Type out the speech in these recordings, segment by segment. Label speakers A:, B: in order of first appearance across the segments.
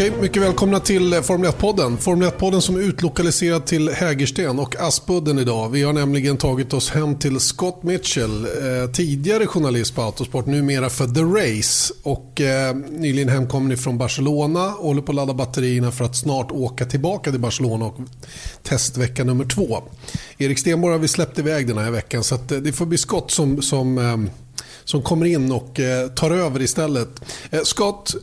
A: Okej, mycket välkomna till eh, Formel 1-podden. Formel 1-podden som är utlokaliserad till Hägersten och Aspudden idag. Vi har nämligen tagit oss hem till Scott Mitchell, eh, tidigare journalist på Autosport, numera för The Race. Och eh, nyligen hemkommen från Barcelona och håller på att ladda batterierna för att snart åka tillbaka till Barcelona och testvecka nummer två. Erik Stenborg har vi släppt iväg den här veckan så att, eh, det får bli Scott som, som eh, som kommer in och eh, tar över istället. Eh, Scott,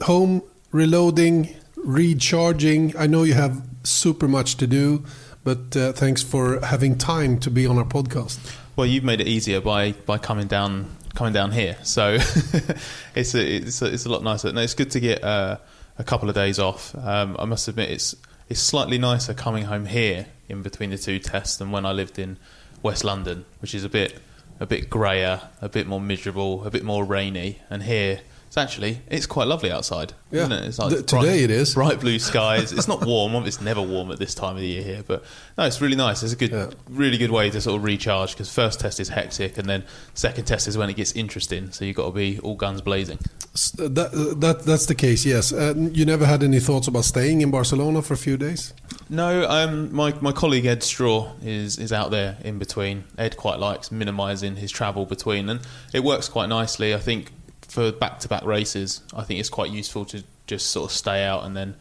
A: home reloading, recharging. I know you have super much to do, but uh, thanks for having time to be on our podcast.
B: Well, you've made it easier by, by coming down coming down here, so it's a, it's a, it's a lot nicer. No, it's good to get uh, a couple of days off. Um, I must admit, it's it's slightly nicer coming home here in between the two tests than when I lived in West London, which is a bit a bit grayer, a bit more miserable, a bit more rainy, and here it's actually it's quite lovely outside.
A: Yeah,
B: isn't it? It's like
A: Th- today
B: bright,
A: it is.
B: bright blue skies. it's not warm. It's never warm at this time of the year here, but no, it's really nice. It's a good,
A: Yeah.
B: really good way to sort of recharge because first test is hectic, and then second test is when it gets interesting. So you've got to be all guns blazing.
A: S- That, that, that's the case, yes. Uh, you never had any thoughts about staying in Barcelona for a few days?
B: No, um, my my colleague Ed Straw is is out there in between. Ed quite likes minimising his travel between, and it works quite nicely. I think for back to back races, I think it's quite useful to just sort of stay out and then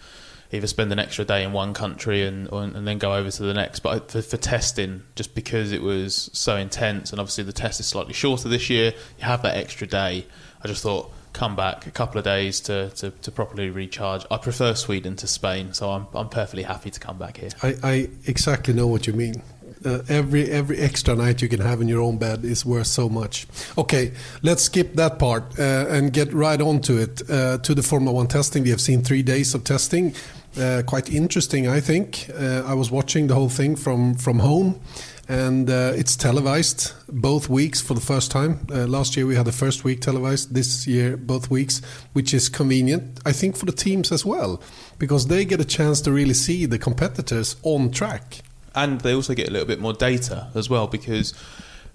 B: either spend an extra day in one country and or, and then go over to the next. But for, for testing, just because it was so intense, and obviously the test is slightly shorter this year, you have that extra day. I just thought come back a couple of days to, to, to properly recharge. I prefer Sweden to Spain, so I'm I'm perfectly happy to come back here.
A: I, I exactly know what you mean. Uh, every every extra night you can have in your own bed is worth so much. Okay, let's skip that part uh, and get right on to it. Uh, to the Formula One testing, we have seen three days of testing. Uh, quite interesting, I think. Uh, I was watching the whole thing from from home, and it's televised both weeks for the first time. Last year we had the first week televised. This year both weeks, which is convenient, I think, for the teams as well, because they get a chance to really see the competitors on track.
B: And they also get a little bit more data as well because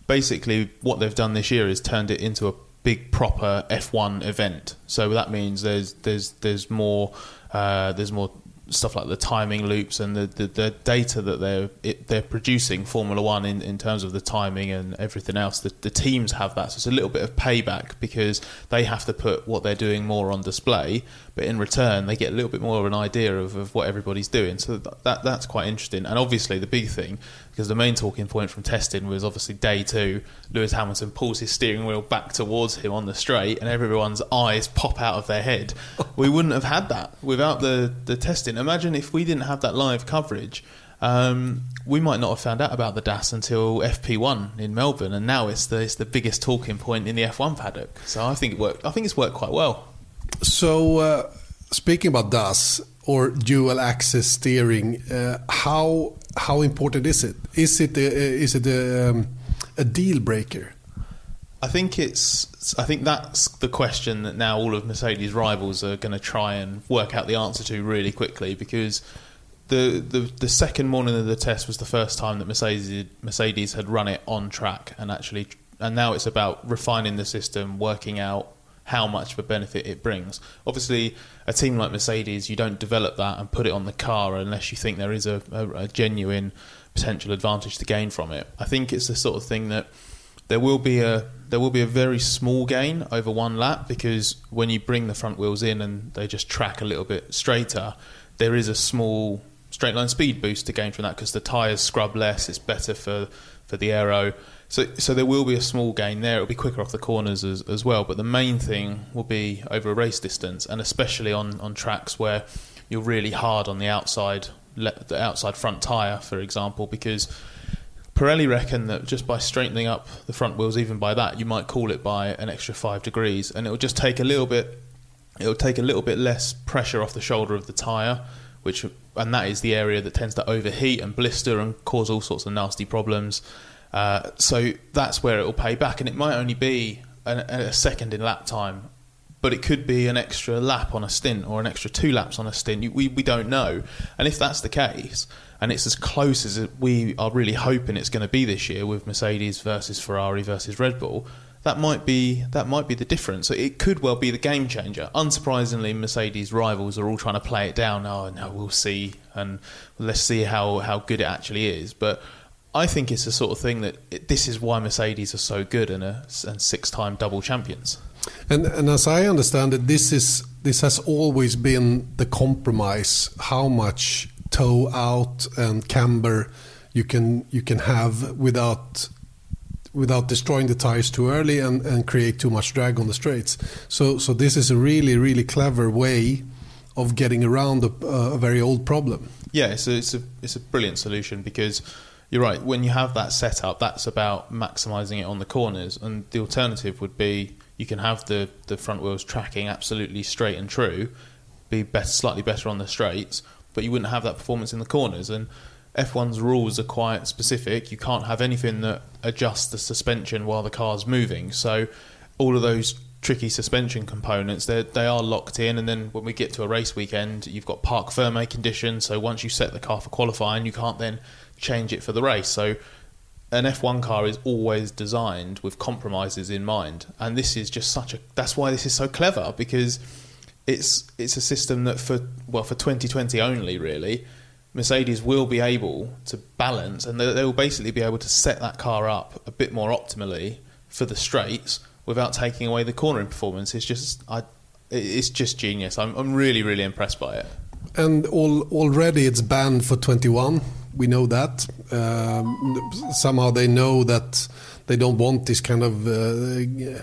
B: basically what they've done this year is turned it into a big proper F1 event. So that means there's there's there's more uh, there's more stuff like the timing loops and the, the, the data that they're it, they're producing Formula One in, in terms of the timing and everything else. The, the teams have that, so it's a little bit of payback because they have to put what they're doing more on display, but in return they get a little bit more of an idea of, of what everybody's doing. So that, that that's quite interesting. And obviously the big thing, because the main talking point from testing was obviously day two, Lewis Hamilton pulls his steering wheel back towards him on the straight, and everyone's eyes pop out of their head. we wouldn't have had that without the the testing. Imagine if we didn't have that live coverage. Um, we might not have found out about the DAS until FP1 in Melbourne, and now it's the it's the biggest talking point in the F1 paddock. So I think it worked. I think it's worked quite well.
A: So, uh, speaking about DAS or dual axis steering, uh, how how important is it? Is it a, is it a, um, a deal breaker?
B: I think it's. I think that's the question that now all of Mercedes' rivals are going to try and work out the answer to really quickly because the, the the second morning of the test was the first time that Mercedes Mercedes had run it on track and actually, and now it's about refining the system, working out how much of a benefit it brings. Obviously, a team like Mercedes, you don't develop that and put it on the car unless you think there is a, a, a genuine potential advantage to gain from it. I think it's the sort of thing that there will be a there will be a very small gain over one lap because when you bring the front wheels in and they just track a little bit straighter, there is a small straight line speed boost to gain from that because the tyres scrub less. It's better for for the aero. So so there will be a small gain there. It'll be quicker off the corners as, as well. But the main thing will be over a race distance, and especially on on tracks where you're really hard on the outside the outside front tyre, for example, because Pirelli reckon that just by straightening up the front wheels, even by that, you might cool it by an extra five degrees, and it will just take a little bit. It will take a little bit less pressure off the shoulder of the tire, which and that is the area that tends to overheat and blister and cause all sorts of nasty problems. Uh, so that's where it will pay back, and it might only be a second in lap time, but it could be an extra lap on a stint or an extra two laps on a stint. We we don't know, and if that's the case, and it's as close as we are really hoping it's going to be this year with Mercedes versus Ferrari versus Red Bull, that might be that might be the difference. It could well be the game changer. Unsurprisingly, Mercedes rivals are all trying to play it down. Oh no, we'll see, and let's see how how good it actually is. But I think it's the sort of thing that it, this is why Mercedes are so good and, a, and six-time double champions.
A: And, and as I understand it, this is this has always been the compromise. How much toe out and camber you can you can have without without destroying the tires too early and, and create too much drag on the straights. So so this is a really really clever way of getting around a, a very old problem.
B: Yeah, it's a, it's a it's a brilliant solution because you're right. When you have that setup, that's about maximising it on the corners, and the alternative would be you can have the, the front wheels tracking absolutely straight and true, be slightly better on the straights, but you wouldn't have that performance in the corners. And F1's rules are quite specific. You can't have anything that adjusts the suspension while the car's moving. So all of those tricky suspension components they they are locked in and then when we get to a race weekend you've got parc ferme conditions so once you set the car for qualifying you can't then change it for the race so an F1 car is always designed with compromises in mind, and this is just such a. That's why this is so clever because it's it's a system that for well for 2020 only really, Mercedes will be able to balance, and they, they will basically be able to set that car up a bit more optimally for the straights without taking away the cornering performance. It's just I, it's just genius. I'm I'm really really impressed by it.
A: And all, already it's banned for 21 we know that. Um, somehow they know that they don't want this kind of uh,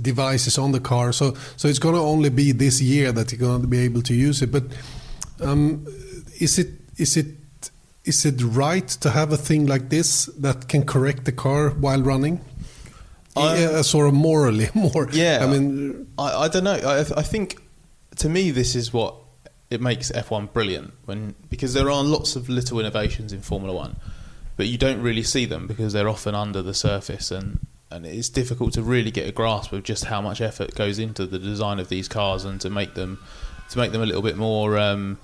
A: devices on the car. So so it's going to only be this year that you're going to be able to use it. But um, is it is it is it right to have a thing like this that can correct the car while running? yeah, sort of morally more.
B: Yeah, I mean, I, I don't know. I, I think to me this is what it makes F1 brilliant when because there are lots of little innovations in Formula One, but you don't really see them because they're often under the surface and and it's difficult to really get a grasp of just how much effort goes into the design of these cars and to make them to make them a little bit more um,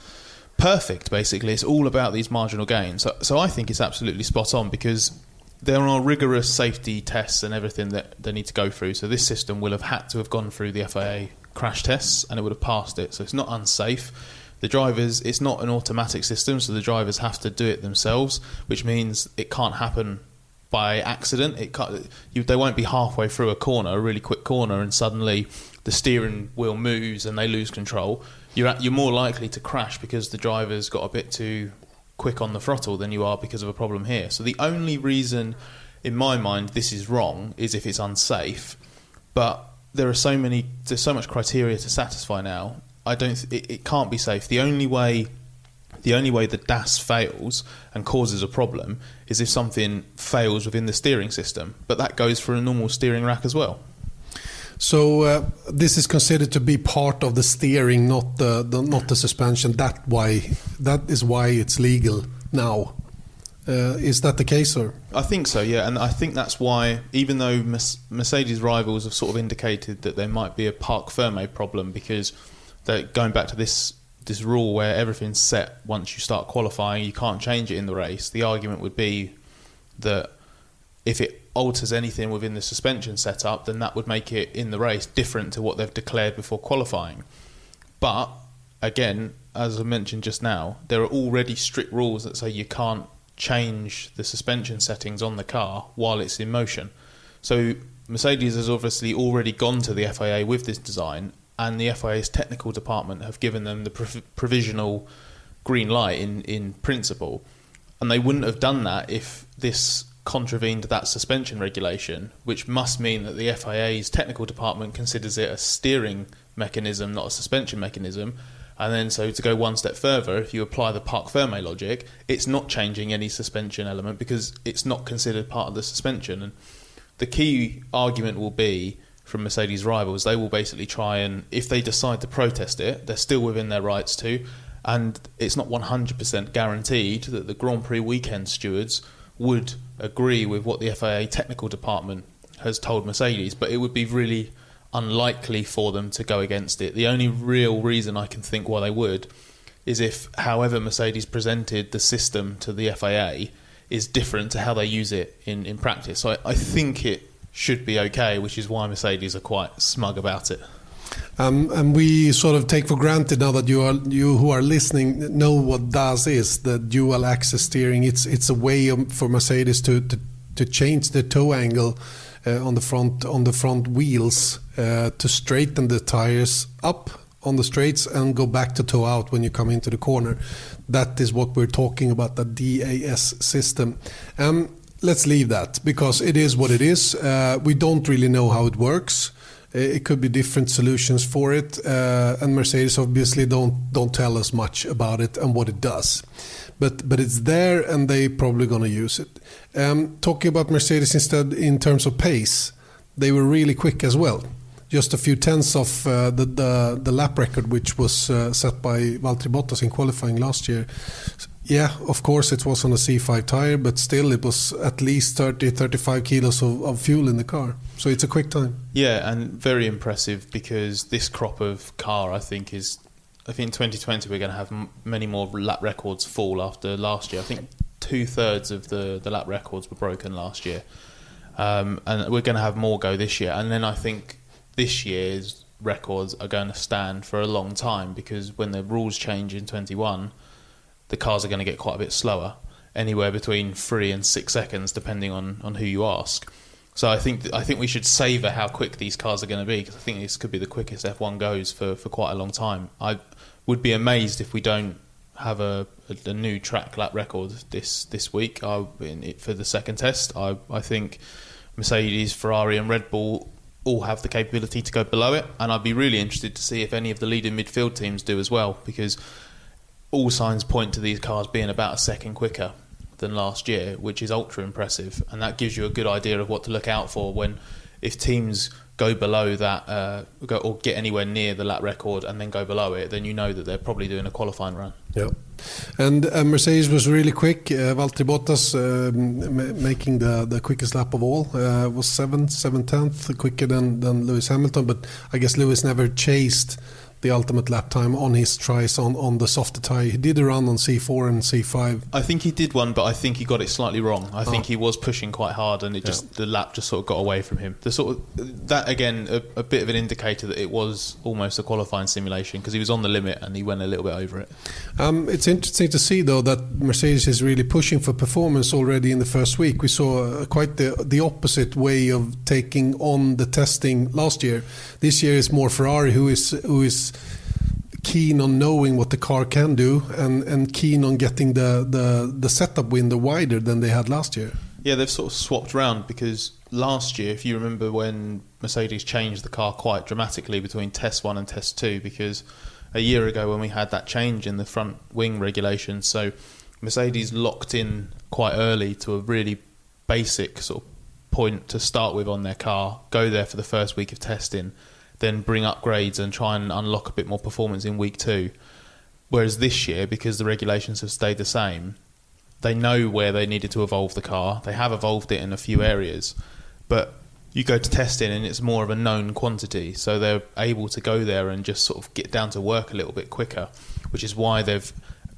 B: perfect. Basically, it's all about these marginal gains. So, so I think it's absolutely spot on because there are rigorous safety tests and everything that they need to go through. So this system will have had to have gone through the FIA crash tests and it would have passed it. So it's not unsafe. The drivers, it's not an automatic system, so the drivers have to do it themselves, which means it can't happen by accident. It can't, you, they won't be halfway through a corner, a really quick corner, and suddenly the steering wheel moves and they lose control. You're at, you're more likely to crash because the driver's got a bit too quick on the throttle than you are because of a problem here. So the only reason, in my mind, this is wrong is if it's unsafe. But there are so many, there's so much criteria to satisfy now. I don't, it, it can't be safe. The only way, the only way the DAS fails and causes a problem is if something fails within the steering system. But that goes for a normal steering rack as well.
A: So uh, this is considered to be part of the steering, not the, the, not the suspension. That why that is why it's legal now. Uh, is that the case, sir?
B: I think so, yeah, and I think that's why, even though Mercedes rivals have sort of indicated that there might be a parc ferme problem because going back to this this rule where everything's set once you start qualifying, you can't change it in the race. The argument would be that if it alters anything within the suspension setup, then that would make it in the race different to what they've declared before qualifying. But again, as I mentioned just now, there are already strict rules that say you can't change the suspension settings on the car while it's in motion. So Mercedes has obviously already gone to the FIA with this design, and the FIA's technical department have given them the prov- provisional green light in, in principle. And they wouldn't have done that if this contravened that suspension regulation, which must mean that the FIA's technical department considers it a steering mechanism, not a suspension mechanism. And then, so to go one step further, if you apply the parc ferme logic, it's not changing any suspension element because it's not considered part of the suspension. And the key argument will be from Mercedes rivals, they will basically try and, if they decide to protest it, they're still within their rights to. And it's not 100% guaranteed that the Grand Prix weekend stewards would agree with what the FIA technical department has told Mercedes, but it would be really unlikely for them to go against it. The only real reason I can think why they would is if, however, Mercedes presented the system to the FIA is different to how they use it in, in practice. So I, I think it should be okay, which is why Mercedes are quite smug about it.
A: Um, and we sort of take for granted now that you are you who are listening know what DAS is, the dual axis steering. It's it's a way for Mercedes to, to to change the toe angle on the front on the front wheels uh, to straighten the tires up on the straights and go back to toe out when you come into the corner. That is what we're talking about, the DAS system. Um, let's leave that because it is what it is. Uh, we don't really know how it works. Uh, it could be different solutions for it, uh, and Mercedes obviously don't don't tell us much about it and what it does, but but it's there, and they're probably gonna use it. Um, talking about Mercedes instead in terms of pace, they were really quick as well. Just a few tenths of uh, the, the, the lap record, which was uh, set by Valtteri Bottas in qualifying last year. Yeah, of course it was on a C5 tire, but still it was at least 30, 35 kilos of, of fuel in the car. So it's a quick time.
B: Yeah, and very impressive because this crop of car, I think, is. I think in 2020 we're going to have many more lap records fall after last year. I think two thirds of the, the lap records were broken last year. Um, and we're going to have more go this year. And then I think this year's records are going to stand for a long time because when the rules change in 21, the cars are going to get quite a bit slower, anywhere between three and six seconds, depending on, on who you ask. So I think I think we should savour how quick these cars are going to be because I think this could be the quickest F1 goes for, for quite a long time. I would be amazed if we don't have a, a, a new track lap record this this week I, in, for the second test. I I think Mercedes, Ferrari, and Red Bull all have the capability to go below it, and I'd be really interested to see if any of the leading midfield teams do as well because all signs point to these cars being about a second quicker than last year, which is ultra impressive, and that gives you a good idea of what to look out for when if teams go below that uh, go, or get anywhere near the lap record and then go below it, then you know that they're probably doing a qualifying run.
A: Yeah. And uh, Mercedes was really quick. Uh, Valtteri Bottas um, making the, the quickest lap of all uh, was seventh, seven tenth quicker than, than Lewis Hamilton. But I guess Lewis never chased the ultimate lap time on his tries on, on the softer tire. He did a run on C4 and C5.
B: I think he did one, but I think he got it slightly wrong. I think oh. he was pushing quite hard, and it just yeah. the lap just sort of got away from him. The sort of that again, a, a bit of an indicator that it was almost a qualifying simulation because he was on the limit and he went a little bit over it.
A: Um, it's interesting to see though that Mercedes is really pushing for performance already in the first week. We saw uh, quite the the opposite way of taking on the testing last year. This year is more Ferrari who is who is keen on knowing what the car can do and, and keen on getting the, the, the setup window wider than they had last year.
B: Yeah, they've sort of swapped around because last year, if you remember when Mercedes changed the car quite dramatically between test one and test two, because a year ago when we had that change in the front wing regulation, so Mercedes locked in quite early to a really basic sort of point to start with on their car, go there for the first week of testing, then bring upgrades and try and unlock a bit more performance in week two. Whereas this year, because the regulations have stayed the same, they know where they needed to evolve the car. They have evolved it in a few areas, but you go to testing and it's more of a known quantity, so they're able to go there and just sort of get down to work a little bit quicker, which is why they've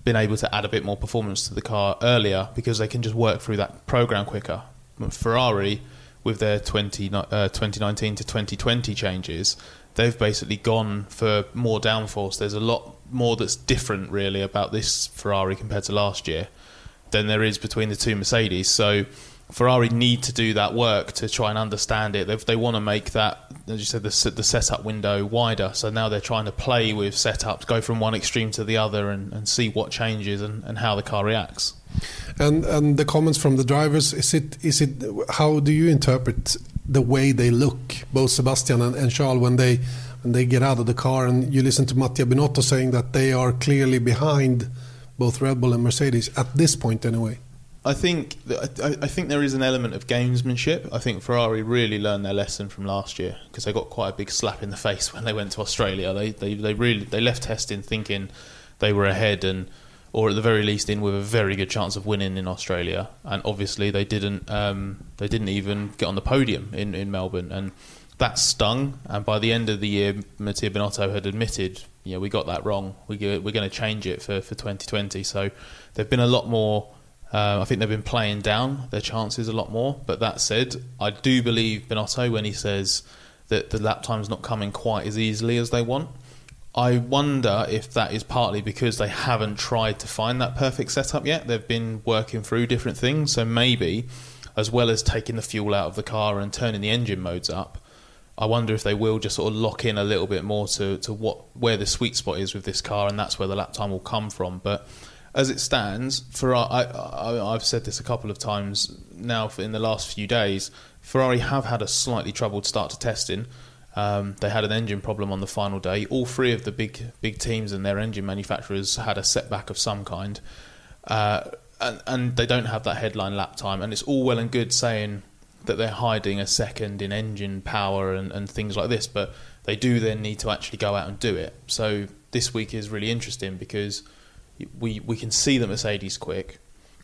B: been able to add a bit more performance to the car earlier because they can just work through that program quicker. Ferrari with their 20, uh, 2019 to 2020 changes, they've basically gone for more downforce. There's a lot more that's different, really, about this Ferrari compared to last year than there is between the two Mercedes. So Ferrari need to do that work to try and understand it. They, they want to make that, as you said, the, the setup window wider. So now they're trying to play with setups, go from one extreme to the other, and, and see what changes and, and how the car reacts.
A: And and the comments from the drivers is it is it how do you interpret the way they look, both Sebastian and, and Charles, when they when they get out of the car and you listen to Mattia Binotto saying that they are clearly behind both Red Bull and Mercedes at this point anyway.
B: I think I, think there is an element of gamesmanship. I think Ferrari really learned their lesson from last year because they got quite a big slap in the face when they went to Australia. They they, they really they left testing thinking they were ahead and or at the very least in with a very good chance of winning in Australia. And obviously they didn't um, they didn't even get on the podium in, in Melbourne and that stung. And by the end of the year, Mattia Binotto had admitted, know, we got that wrong. We we're going to change it for, for 2020. So there've been a lot more Uh, I think they've been playing down their chances a lot more. But that said, I do believe Binotto when he says that the lap time's not coming quite as easily as they want. I wonder if that is partly because they haven't tried to find that perfect setup yet. They've been working through different things, so maybe, as well as taking the fuel out of the car and turning the engine modes up, I wonder if they will just sort of lock in a little bit more to, to what where the sweet spot is with this car, and that's where the lap time will come from. But as it stands, for I, I've said this a couple of times now in the last few days. Ferrari have had a slightly troubled start to testing. Um, they had an engine problem on the final day. All three of the big big teams and their engine manufacturers had a setback of some kind, uh, and, and they don't have that headline lap time. And it's all well and good saying that they're hiding a second in engine power and, and things like this, but they do then need to actually go out and do it. So this week is really interesting because we we can see that Mercedes quick.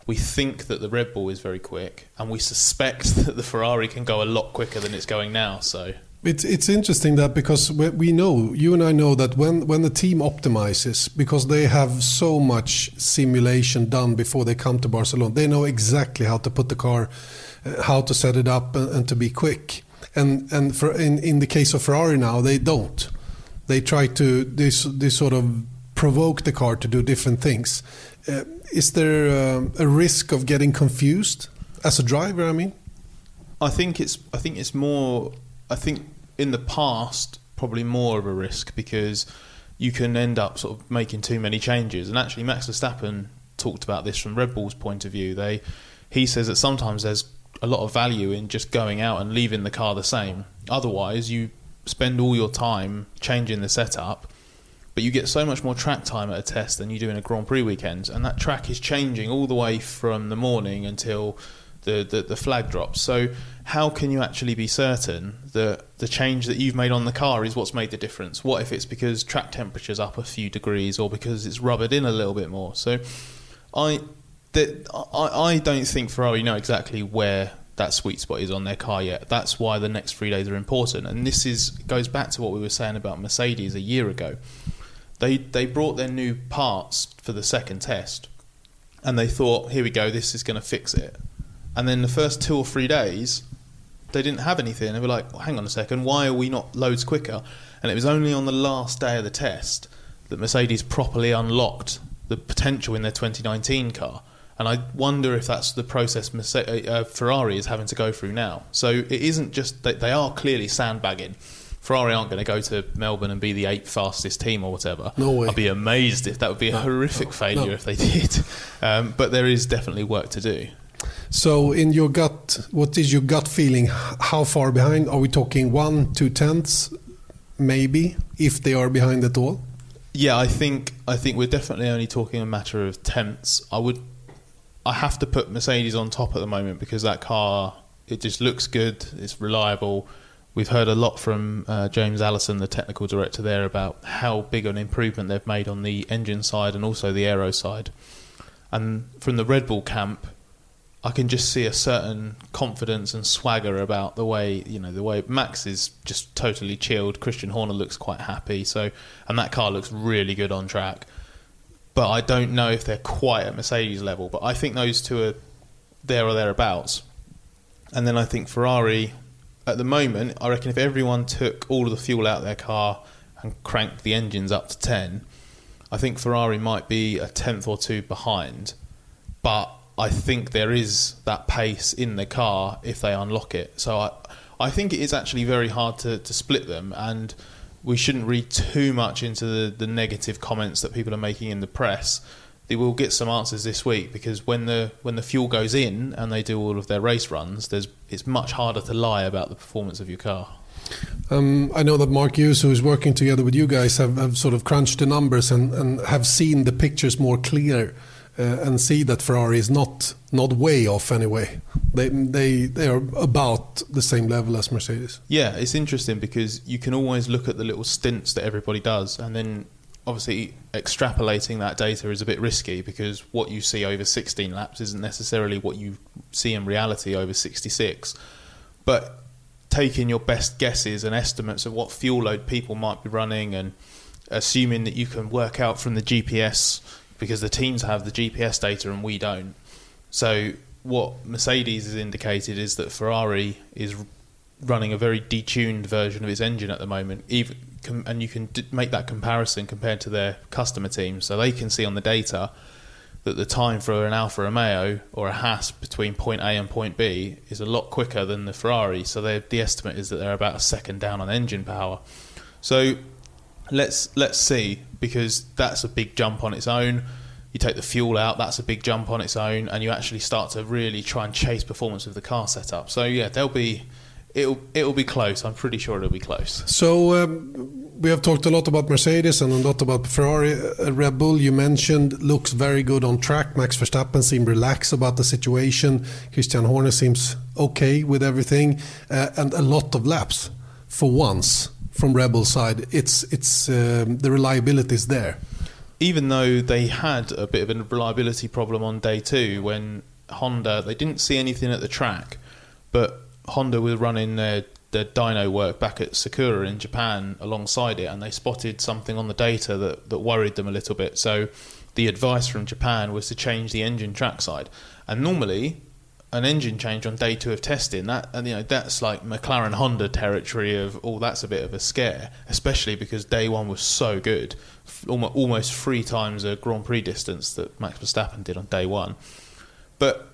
B: We think that the Red Bull is very quick, and we suspect that the Ferrari can go a lot quicker than it's going now. So
A: it's it's interesting that because we know you and I know that when when the team optimizes because they have so much simulation done before they come to Barcelona, they know exactly how to put the car, uh, how to set it up, and, and to be quick. And and for in in the case of Ferrari now, they don't. They try to this this sort of provoke the car to do different things. Uh, is there uh, a risk of getting confused as a driver? I mean,
B: I think it's I think it's more. I think in the past probably more of a risk because you can end up sort of making too many changes. And actually, Max Verstappen talked about this from Red Bull's point of view. They he says that sometimes there's a lot of value in just going out and leaving the car the same. Otherwise, you spend all your time changing the setup but you get so much more track time at a test than you do in a Grand Prix weekend, and that track is changing all the way from the morning until the, the, the, flag drops. So, how can you actually be certain that the change that you've made on the car is what's made the difference? What if it's because track temperature's up a few degrees or because it's rubbered in a little bit more? So, I, that, I, I don't think Ferrari know exactly where that sweet spot is on their car yet. That's why the next three days are important. And this is goes back to what we were saying about Mercedes a year ago they they brought their new parts for the second test, and they thought, here we go, this is going to fix it. And then the first two or three days, they didn't have anything. They were like, well, hang on a second, why are we not loads quicker? And it was only on the last day of the test that Mercedes properly unlocked the potential in their 2019 car. And I wonder if that's the process uh, Ferrari is having to go through now. So it isn't just that they are clearly sandbagging Ferrari aren't going to go to Melbourne and be the eighth fastest team or whatever.
A: No way.
B: I'd be amazed if that would be a no, horrific no, failure no. if they did. Um, but there is definitely work to do.
A: So, in your gut, what is your gut feeling? How far behind? Are we talking one, two tenths, maybe, if they are behind at all?
B: Yeah, I think I think we're definitely only talking a matter of tenths. I would, I have to put Mercedes on top at the moment because that car it just looks good. It's reliable We've heard a lot from uh, James Allison, the technical director there, about how big an improvement they've made on the engine side and also the aero side. And from the Red Bull camp, I can just see a certain confidence and swagger about the way you know the way Max is just totally chilled. Christian Horner looks quite happy, so and that car looks really good on track. But I don't know if they're quite at Mercedes level. But I think those two are there or thereabouts. And then I think Ferrari at the moment, I reckon if everyone took all of the fuel out of their car and cranked the engines up to 10, I think Ferrari might be a tenth or two behind. But I think there is that pace in the car if they unlock it. So I, I think it is actually very hard to, to split them, and we shouldn't read too much into the, the negative comments that people are making in the press they will get some answers this week because when the when the fuel goes in and they do all of their race runs, there's it's much harder to lie about the performance of your car.
A: Um, I know that Mark Hughes, who is working together with you guys, have, have sort of crunched the numbers and, and have seen the pictures more clear uh, and see that Ferrari is not not way off anyway. They they they are about the same level as Mercedes.
B: Yeah, it's interesting because you can always look at the little stints that everybody does, and then obviously extrapolating that data is a bit risky because what you see over 16 laps isn't necessarily what you see in reality over 66. But taking your best guesses and estimates of what fuel load people might be running and assuming that you can work out from the GPS because the teams have the GPS data and we don't. So what Mercedes has indicated is that Ferrari is running a very detuned version of its engine at the moment. Even and you can d- make that comparison compared to their customer team, so they can see on the data that the time for an Alfa Romeo or a Haas between point A and point B is a lot quicker than the Ferrari. So the estimate is that they're about a second down on engine power. So let's let's see because that's a big jump on its own. You take the fuel out, that's a big jump on its own, and you actually start to really try and chase performance of the car setup. So yeah, there'll be it'll it'll be close. I'm pretty sure it'll be close.
A: So um, we have talked a lot about Mercedes and a lot about Ferrari. Uh, Red Bull, you mentioned, looks very good on track. Max Verstappen seemed relaxed about the situation. Christian Horner seems okay with everything, uh, and a lot of laps for once from Red Bull side. It's it's um, the reliability is there.
B: Even though they had a bit of a reliability problem on day two when Honda they didn't see anything at the track, but Honda were running their their dyno work back at Sakura in Japan alongside it, and they spotted something on the data that, that worried them a little bit. So the advice from Japan was to change the engine trackside. And normally, an engine change on day two of testing that and you know that's like McLaren Honda territory of oh that's a bit of a scare especially because day one was so good almost three times a Grand Prix distance that Max Verstappen did on day one but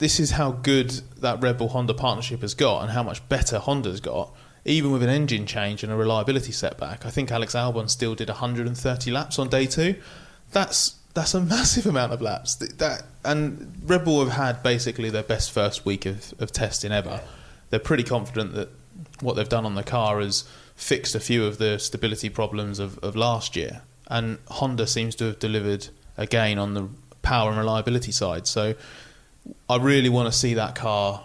B: this is how good that Red Bull Honda partnership has got and how much better Honda's got. Even with an engine change and a reliability setback, I think Alex Albon still did 130 laps on day two. That's that's a massive amount of laps. That and Red Bull have had basically their best first week of, of testing ever. They're pretty confident that what they've done on the car has fixed a few of the stability problems of, of last year. And Honda seems to have delivered again on the power and reliability side. So I really want to see that car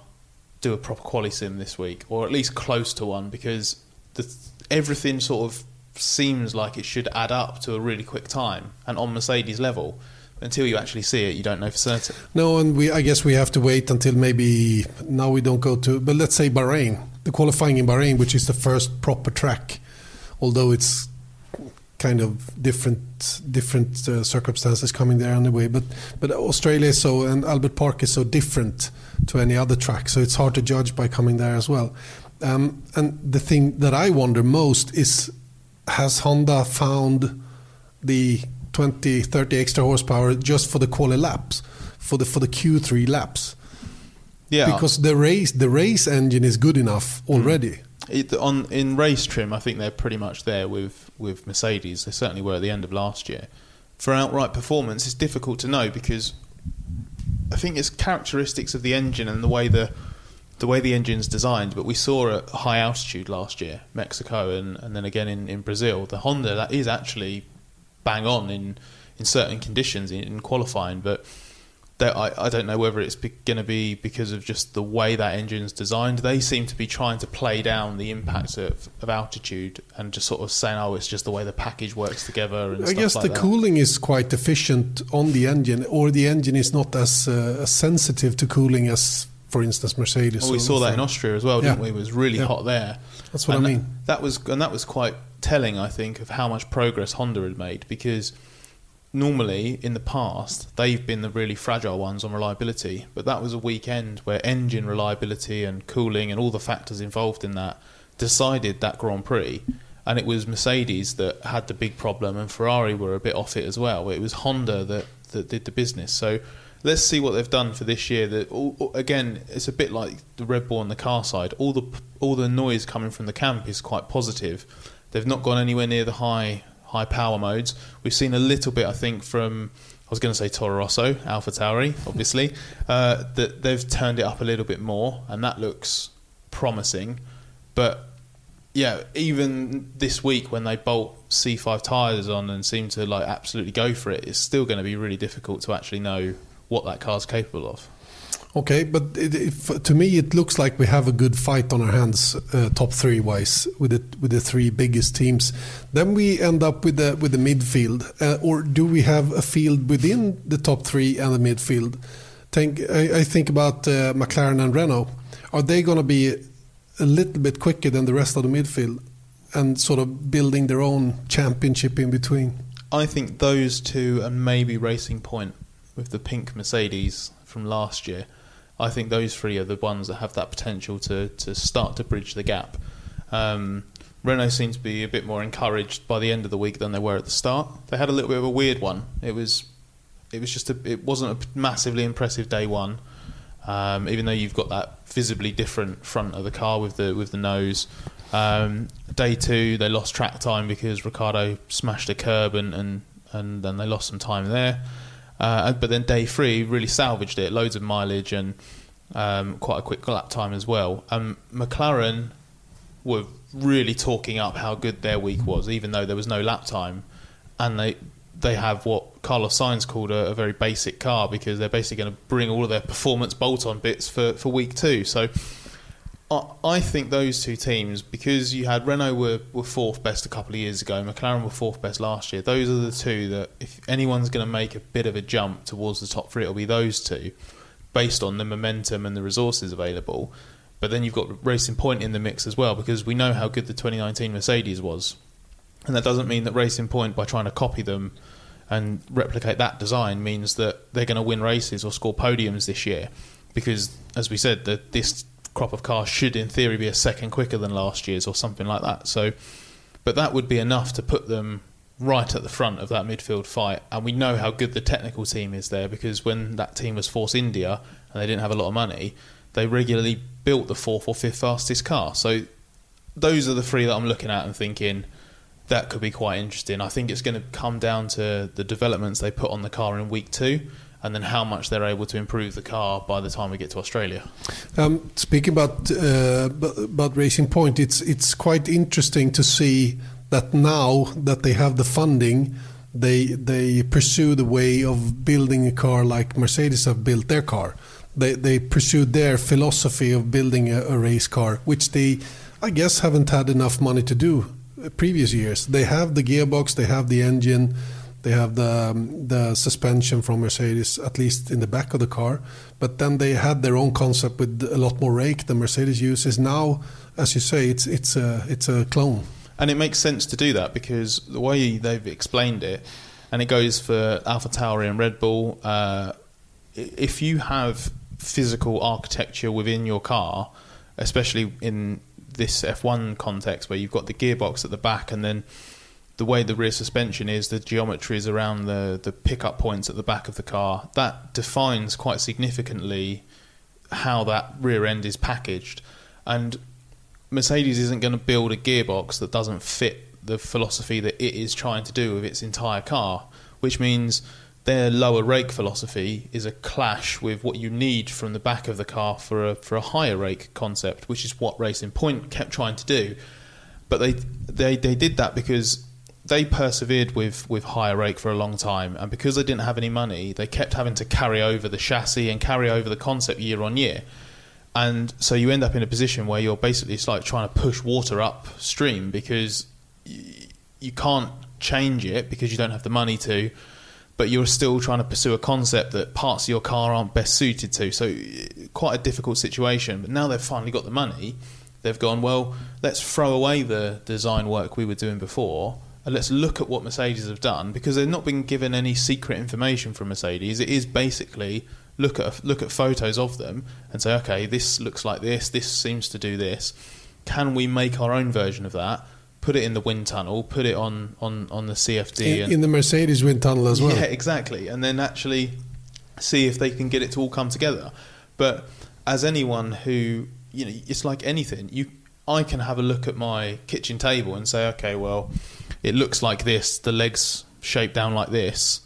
B: do a proper quali sim this week, or at least close to one, because the, everything sort of seems like it should add up to a really quick time, and on Mercedes level. Until you actually see it, you don't know for certain.
A: No, and we I guess we have to wait until maybe now we don't go to, but let's say Bahrain, the qualifying in Bahrain, which is the first proper track, although it's kind of different different uh, circumstances coming there anyway. But but Australia is so and Albert Park is so different to any other track, so it's hard to judge by coming there as well. Um, and the thing that I wonder most is has Honda found the 20 30 extra horsepower just for the quali laps for the for the Q3 laps?
B: Yeah,
A: because the race the race engine is good enough already. Mm.
B: It, on in race trim, I think they're pretty much there with with Mercedes. They certainly were at the end of last year. For outright performance, it's difficult to know because I think it's characteristics of the engine and the way the the way the engine's designed. But we saw at high altitude last year, Mexico, and, and then again in, in Brazil, the Honda that is actually bang on in in certain conditions in, in qualifying, but I, I don't know whether it's going to be because of just the way that engine's designed. They seem to be trying to play down the impact of, of altitude and just sort of saying, "Oh, it's just the way the package works together." And I
A: guess
B: like
A: the
B: that.
A: cooling is quite efficient on the engine, or the engine is not as, uh, as sensitive to cooling as, for instance, Mercedes.
B: Well, we saw that in Austria as well, didn't yeah. we? It was really yeah. hot there.
A: That's what and I mean.
B: That, that was and that was quite telling, I think, of how much progress Honda had made because normally in the past they've been the really fragile ones on reliability, but that was a weekend where engine reliability and cooling and all the factors involved in that decided that Grand Prix. And it was Mercedes that had the big problem, and Ferrari were a bit off it as well. It was Honda that, that did the business. So let's see what they've done for this year. That oh, oh, again, it's a bit like the Red Bull on the car side. All the all the noise coming from the camp is quite positive. They've not gone anywhere near the high high power modes. We've seen a little bit, I think, from I was going to say Toro Rosso, Alpha Tauri, obviously, uh, that they've turned it up a little bit more, and that looks promising. But yeah, even this week when they bolt C5 tires on and seem to like absolutely go for it, it's still going to be really difficult to actually know what that car's capable of.
A: Okay, but it, it, to me it looks like we have a good fight on our hands, uh, top three wise, with the with the three biggest teams. Then we end up with the with the midfield, uh, or do we have a field within the top three and the midfield? Think I, I think about uh, McLaren and Renault. Are they going to be a little bit quicker than the rest of the midfield, and sort of building their own championship in between?
B: I think those two and maybe Racing Point with the pink Mercedes from last year. I think those three are the ones that have that potential to, to start to bridge the gap. Um, Renault seemed to be a bit more encouraged by the end of the week than they were at the start. They had a little bit of a weird one. It was it was just a, it wasn't a massively impressive day one. Um, even though you've got that visibly different front of the car with the with the nose. Um, day two, they lost track time because Ricciardo smashed a curb and and, and then they lost some time there. Uh, but then day three really salvaged it, loads of mileage and um, quite a quick lap time as well. Um, McLaren were really talking up how good their week was, even though there was no lap time, and they they have what Carlos Sainz called a, a very basic car because they're basically going to bring all of their performance bolt-on bits for, for week two. So I think those two teams, because you had Renault were, were fourth best a couple of years ago, McLaren were fourth best last year. Those are the two that, if anyone's going to make a bit of a jump towards the top three, it'll be those two, based on the momentum and the resources available. But then you've got Racing Point in the mix as well, because we know how good the 2019 Mercedes was, and that doesn't mean that Racing Point, by trying to copy them and replicate that design, means that they're going to win races or score podiums this year. Because, as we said, that this crop of cars should, in theory, be a second quicker than last year's or something like that. So, but that would be enough to put them right at the front of that midfield fight. And we know how good the technical team is there because when that team was Force India and they didn't have a lot of money, they regularly built the fourth or fifth fastest car. So those are the three that I'm looking at and thinking that could be quite interesting. I think it's going to come down to the developments they put on the car in week two and then how much they're able to improve the car by the time we get to Australia.
A: Um, speaking about uh, about Racing Point, it's it's quite interesting to see that now that they have the funding, they they pursue the way of building a car like Mercedes have built their car. They they pursue their philosophy of building a, a race car, which they, I guess, haven't had enough money to do previous years. They have the gearbox, they have the engine they have the um, the suspension from Mercedes, at least in the back of the car. But then they had their own concept with a lot more rake than Mercedes uses. Now, as you say, it's it's a it's a clone.
B: And it makes sense to do that because the way they've explained it, and it goes for Alpha Tauri and Red Bull. Uh, if you have physical architecture within your car, especially in this F1 context where you've got the gearbox at the back and then the way the rear suspension is, the geometry is around the the pickup points at the back of the car, that defines quite significantly how that rear end is packaged. And Mercedes isn't going to build a gearbox that doesn't fit the philosophy that it is trying to do with its entire car, which means their lower rake philosophy is a clash with what you need from the back of the car for a for a higher rake concept, which is what Racing Point kept trying to do. But they they they did that because they persevered with, with higher rake for a long time, and because they didn't have any money, they kept having to carry over the chassis and carry over the concept year on year. And so you end up in a position where you're basically it's like trying to push water upstream because you can't change it because you don't have the money to, but you're still trying to pursue a concept that parts of your car aren't best suited to. So eh, quite a difficult situation. But now they've finally got the money, they've gone well. Let's throw away the design work we were doing before and let's look at what Mercedes have done because they've not been given any secret information from Mercedes. It is basically look at look at photos of them and say, okay, this looks like this. This seems to do this. Can we make our own version of that? Put it in the wind tunnel. Put it on on on the CFD
A: in, and, in the Mercedes wind tunnel as well.
B: Yeah, exactly. And then actually see if they can get it to all come together. But as anyone who you know, it's like anything. You, I can have a look at my kitchen table and say, okay, well it looks like this, the legs shaped down like this.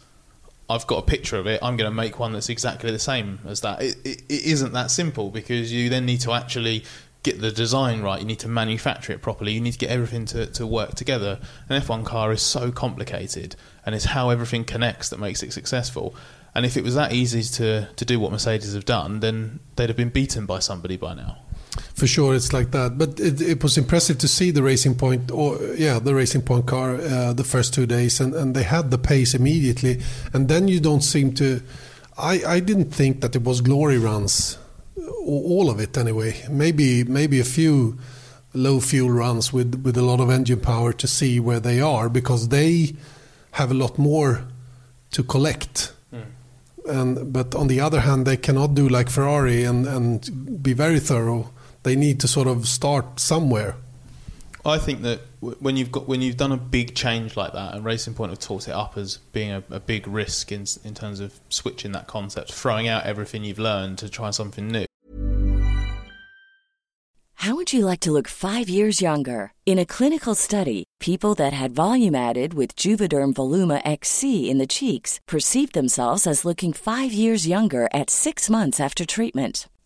B: I've got a picture of it. I'm going to make one that's exactly the same as that. It, it, it isn't that simple because you then need to actually get the design right. You need to manufacture it properly. You need to get everything to, to work together. An F1 car is so complicated, and it's how everything connects that makes it successful. And if it was that easy to, to do what Mercedes have done, then they'd have been beaten by somebody by now.
A: For sure, it's like that. But it, it was impressive to see the Racing Point, or yeah, the Racing Point car uh, the first two days, and, and they had the pace immediately. And then you don't seem to. I, I didn't think that it was glory runs, all of it anyway. Maybe maybe a few low fuel runs with with a lot of engine power to see where they are because they have a lot more to collect and but on the other hand, they cannot do like Ferrari and and be very thorough. They need to sort of start somewhere.
B: I think that when you've got when you've done a big change like that, and Racing Point have talked it up as being a, a big risk in in terms of switching that concept, throwing out everything you've learned to try something new.
C: How would you like to look five years younger? In a clinical study, people that had volume added with Juvederm Voluma XC in the cheeks perceived themselves as looking five years younger at six months after treatment.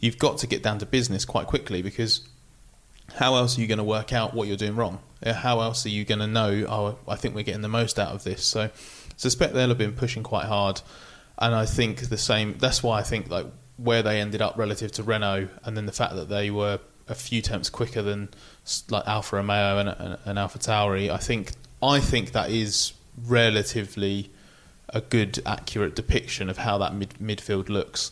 B: You've got to get down to business quite quickly because how else are you going to work out what you're doing wrong? Uh, How else are you going to know, oh, I think we're getting the most out of this? So I suspect they'll have been pushing quite hard. And I think the same, that's why I think like where they ended up relative to Renault and then the fact that they were a few tenths quicker than like Alfa Romeo and, and, and Alpha Tauri, I think, I think that is relatively a good, accurate depiction of how that mid- midfield looks.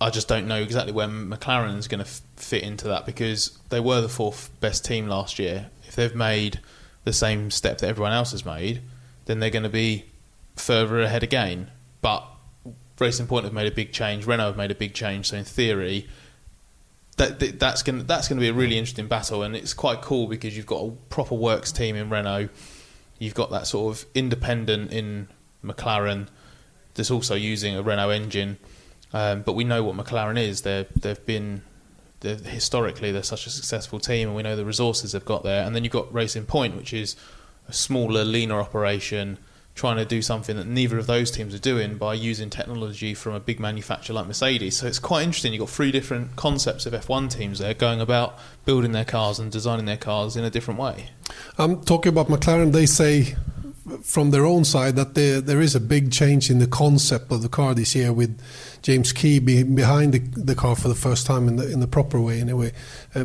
B: I just don't know exactly where McLaren is going to f- fit into that because they were the fourth best team last year. If they've made the same step that everyone else has made, then they're going to be further ahead again. But Racing Point have made a big change. Renault have made a big change. So in theory, that, that that's going that's going to be a really interesting battle, and it's quite cool because you've got a proper works team in Renault. You've got that sort of independent in McLaren that's also using a Renault engine. Um, but we know what McLaren is. They're, they've been they're, historically they're such a successful team, and we know the resources they've got there. And then you've got Racing Point, which is a smaller, leaner operation, trying to do something that neither of those teams are doing by using technology from a big manufacturer like Mercedes. So it's quite interesting. You've got three different concepts of F1 teams there going about building their cars and designing their cars in a different way.
A: I'm talking about McLaren. They say from their own side that there there is a big change in the concept of the car this year with James Key be, behind the, the car for the first time in the in the proper way. Anyway, uh,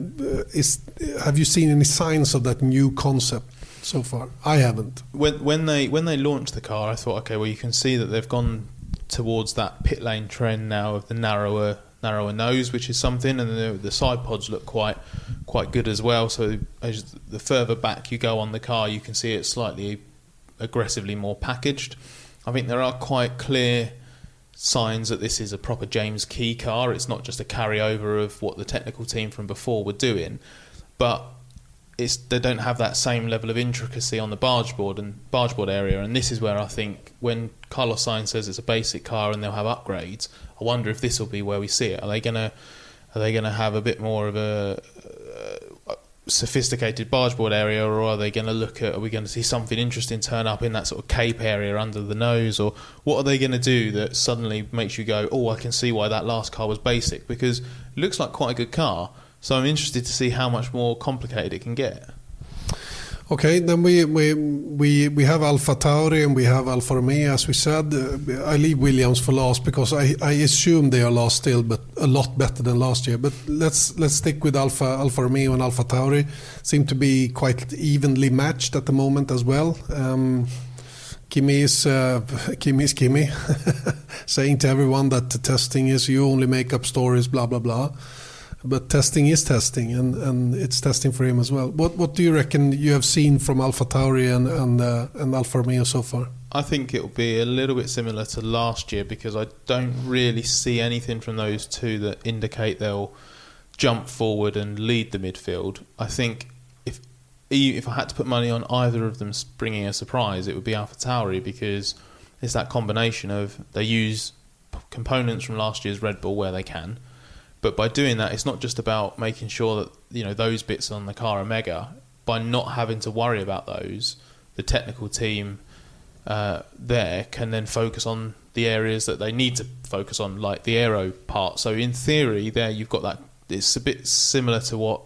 A: is have you seen any signs of that new concept so far? I haven't.
B: When when they when they launched the car, I thought, okay, well you can see that they've gone towards that pit lane trend now of the narrower narrower nose, which is something, and the, the side pods look quite quite good as well. So as the further back you go on the car, you can see it slightly aggressively more packaged. I think there are quite clear signs that this is a proper James Key car. It's not just a carryover of what the technical team from before were doing, but it's they don't have that same level of intricacy on the barge board and barge board area. And this is where I think when Carlos Sainz says it's a basic car and they'll have upgrades, I wonder if this will be where we see it. Are they gonna are they gonna have a bit more of a sophisticated bargeboard area, or are they going to look at? Are we going to see something interesting turn up in that sort of cape area under the nose, or what are they going to do that suddenly makes you go, "Oh, I can see why that last car was basic"? Because it looks like quite a good car. So I'm interested to see how much more complicated it can get.
A: Okay, then we we we we have Alpha Tauri and we have Alfa Romeo, as we said. Uh, I leave Williams for last because I, I assume they are last still, but a lot better than last year. But let's let's stick with Alpha Alfa Romeo and Alpha Tauri. Seem to be quite evenly matched at the moment as well. Um, Kimi is uh, Kimi is Kimi, saying to everyone that the testing is you only make up stories, blah blah blah but testing is testing, and, and it's testing for him as well. What what do you reckon you have seen from Alpha Tauri and and, uh, and Alfa Romeo so far?
B: I think it will be a little bit similar to last year because I don't really see anything from those two that indicate they'll jump forward and lead the midfield. I think if if I had to put money on either of them bringing a surprise, it would be Alpha Tauri because it's that combination of they use components from last year's Red Bull where they can but by doing that, it's not just about making sure that you know those bits on the car are mega. by not having to worry about those, the technical team uh, there can then focus on the areas that they need to focus on, like the aero part. So in theory, there you've got that. It's a bit similar to what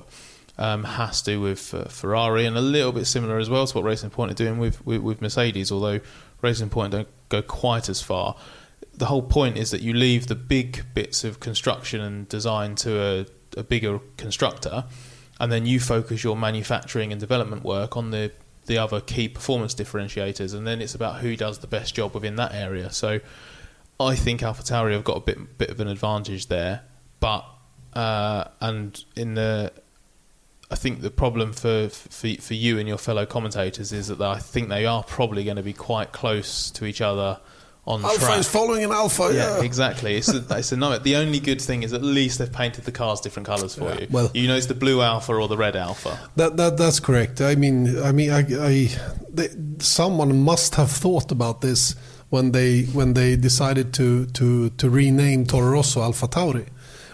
B: um, Haas do with uh, Ferrari, and a little bit similar as well to what Racing Point are doing with, with, with Mercedes. Although Racing Point don't go quite as far. The whole point is that you leave the big bits of construction and design to a, a bigger constructor, and then you focus your manufacturing and development work on the the other key performance differentiators, and then it's about who does the best job within that area. So I think AlphaTauri have got a bit bit of an advantage there, but uh, and in the I think the problem for, for for you and your fellow commentators is that I think they are probably going to be quite close to each other on
A: Alpha
B: track.
A: is following an Alpha. Yeah,
B: Yeah, exactly. It's a, it's a no. The only good thing is at least they've painted the cars different colours for
A: Yeah,
B: you.
A: well-
B: you know it's the blue alpha or the red alpha.
A: That, that that's correct. I mean, I mean, I, I they, someone must have thought about this when they when they decided to to to rename Toro Rosso Alpha Tauri,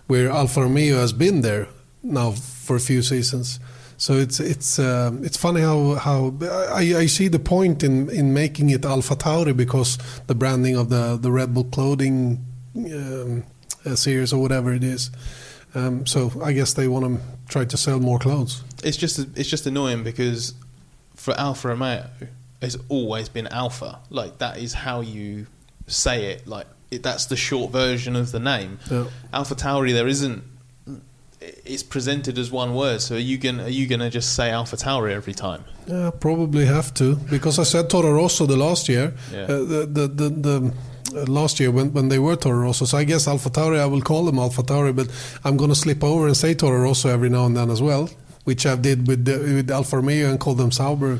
A: where Alfa Romeo has been there now for a few seasons. So it's it's um, it's funny how how I, I see the point in in making it Alpha Tauri because the branding of the the Red Bull clothing um, uh, series or whatever it is. Um, so I guess they want to try to sell more clothes.
B: It's just it's just annoying because for Alfa Romeo, it's always been Alpha. Like that is how you say it. Like it, that's the short version of the name.
A: Yeah.
B: Alpha Tauri, there isn't. It's presented as one word. So are you gonna are you gonna just say Alpha Tauri every time?
A: Yeah, probably have to because I said Toro Rosso the last year.
B: Yeah.
A: Uh, the the the, the uh, last year when, when they were Toro Rosso. So I guess Alpha Tauri, I will call them Alpha Tauri, but I'm going to slip over and say Toro Rosso every now and then as well, which I did with the, with Alfa Romeo and call them Sauber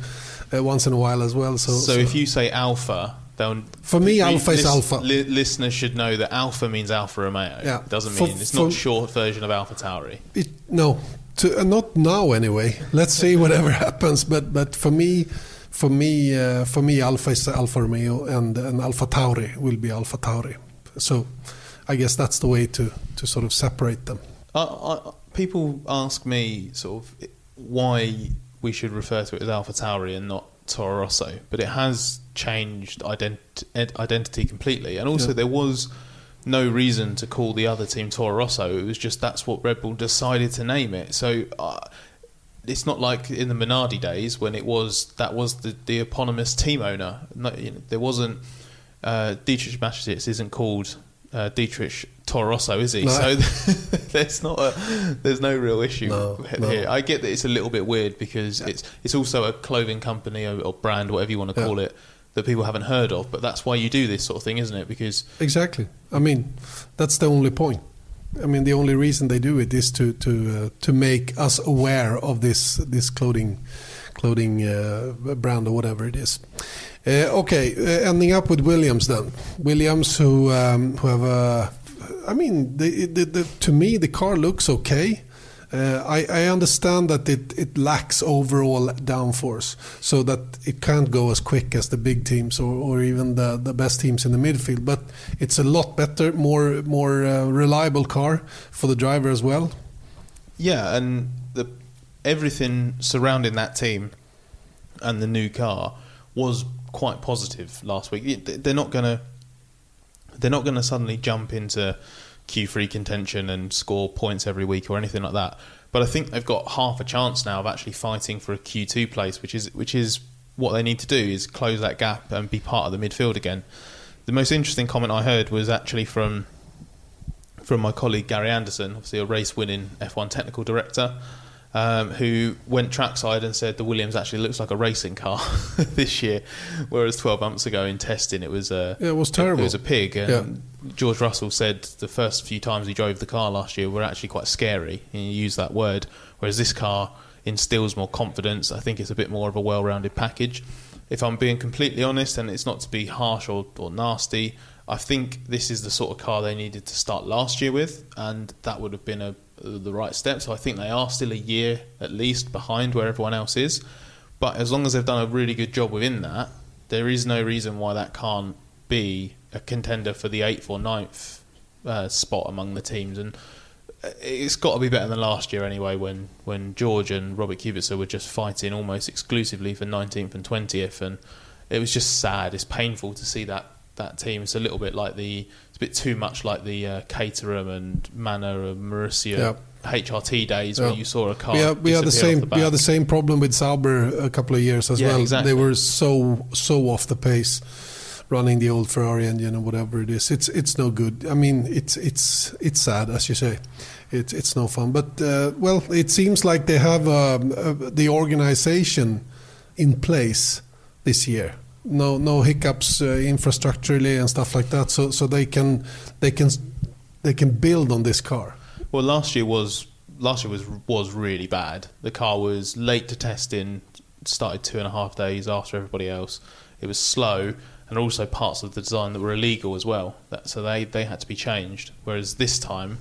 A: uh, once in a while as well. So,
B: So, if you say Alpha, then
A: For me, Alpha is Alpha.
B: Li- listeners should know that Alpha means Alfa Romeo.
A: Yeah.
B: It doesn't
A: For-
B: mean it's
A: for-
B: not short version of Alpha Tauri.
A: It, no, to, uh, not now anyway. Let's see whatever happens. But but for me, for me, uh, for me, Alpha is Alfa Romeo, and and Alpha Tauri will be Alpha Tauri. So I guess that's the way to to sort of separate them.
B: I, I, people ask me sort of why we should refer to it as Alpha Tauri and not Toro Rosso, but it has changed ident- identity completely. And also,
A: Yeah.
B: there was no reason to call the other team Toro Rosso. It was just that's what Red Bull decided to name it. So. Uh, it's not like in the Minardi days when it was that was the, the eponymous team owner. No, you know, there wasn't uh, Dietrich Mateschitz isn't called uh, Dietrich Toro Rosso, is he?
A: No.
B: So there's not a there's no real issue
A: No,
B: here.
A: no.
B: I get that it's a little bit weird because it's it's also a clothing company or, or brand, whatever you want to
A: Yeah.
B: call it, that people haven't heard of. But that's why you do this sort of thing, isn't it? Because
A: Exactly. I mean, that's the only point. I mean, the only reason they do it is to to uh, to make us aware of this this clothing clothing uh, brand or whatever it is. Uh, okay, uh, ending up with Williams then. Williams, who um, who have a, I mean, the, the, the, to me the car looks okay. Uh, I, I understand that it, it lacks overall downforce, so that it can't go as quick as the big teams or, or even the, the best teams in the midfield. But it's a lot better, more more uh, reliable car for the driver as well.
B: Yeah, and the everything surrounding that team and the new car was quite positive last week. They're not gonna they're not gonna suddenly jump into Q3 contention and score points every week or anything like that. But I think they've got half a chance now of actually fighting for a Q2 place, which is which is what they need to do is close that gap and be part of the midfield again. The most interesting comment I heard was actually from from my colleague Gary Anderson, obviously a race winning F1 technical director, um, who went trackside and said the Williams actually looks like a racing car this year, whereas 12 months ago in testing it was a
A: Yeah, it was terrible.
B: It was a pig. And George Russell said the first few times he drove the car last year were actually quite scary. And he used that word, whereas this car instills more confidence. I think it's a bit more of a well-rounded package. If I'm being completely honest, and it's not to be harsh or, or nasty, I think this is the sort of car they needed to start last year with, and that would have been a, the right step. So I think they are still a year at least behind where everyone else is. But as long as they've done a really good job within that, there is no reason why that can't be a contender for the eighth or ninth uh, spot among the teams. And it's got to be better than last year anyway. When when George and Robert Kubica were just fighting almost exclusively for 19th and 20th, and it was just sad. It's painful to see that that team. It's a little bit like the it's a bit too much like the uh, Caterham and Manor and Marussia
A: Yeah.
B: HRT days
A: Yeah.
B: where you saw a car.
A: we had, we had the same
B: the
A: we had the same problem with Sauber a couple of years as
B: Yeah,
A: well.
B: exactly.
A: They were so so off the pace, running the old Ferrari engine or whatever it is. It's it's no good. I mean, it's it's it's sad as you say. It's it's no fun. But uh, well, it seems like they have um, uh, the organization in place this year. No no hiccups uh, infrastructurally and stuff like that. So so they can they can they can build on this car.
B: Well, last year was last year was was really bad. The car was late to testing, started two and a half days after everybody else. It was slow, and also parts of the design that were illegal as well. That, so they they had to be changed. Whereas this time,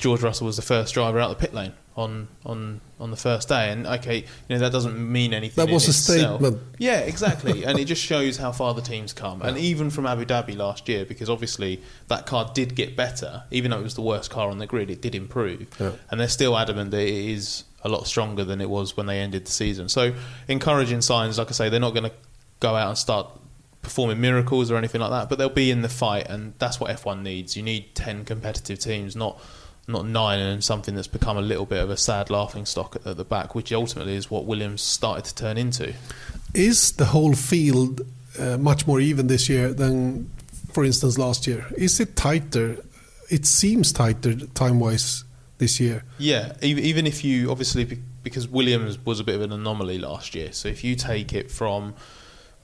B: George Russell was the first driver out the pit lane on on on the first day. And okay, you know that doesn't mean anything.
A: That was a
B: itself.
A: statement.
B: Yeah, exactly. and it just shows how far the team's come. And even from Abu Dhabi last year, because obviously that car did get better, even though it was the worst car on the grid, it did improve.
A: Yeah.
B: And they're still adamant that it is a lot stronger than it was when they ended the season. So encouraging signs, like I say, they're not going to go out and start performing miracles or anything like that, but they'll be in the fight, and that's what F1 needs. You need 10 competitive teams, not not nine and something that's become a little bit of a sad laughing stock at, at the back, which ultimately is what Williams started to turn into.
A: Is the whole field uh, much more even this year than, for instance, last year? Is it tighter? It seems tighter time-wise this year.
B: Yeah, even, even if you obviously because Williams was a bit of an anomaly last year. So if you take it from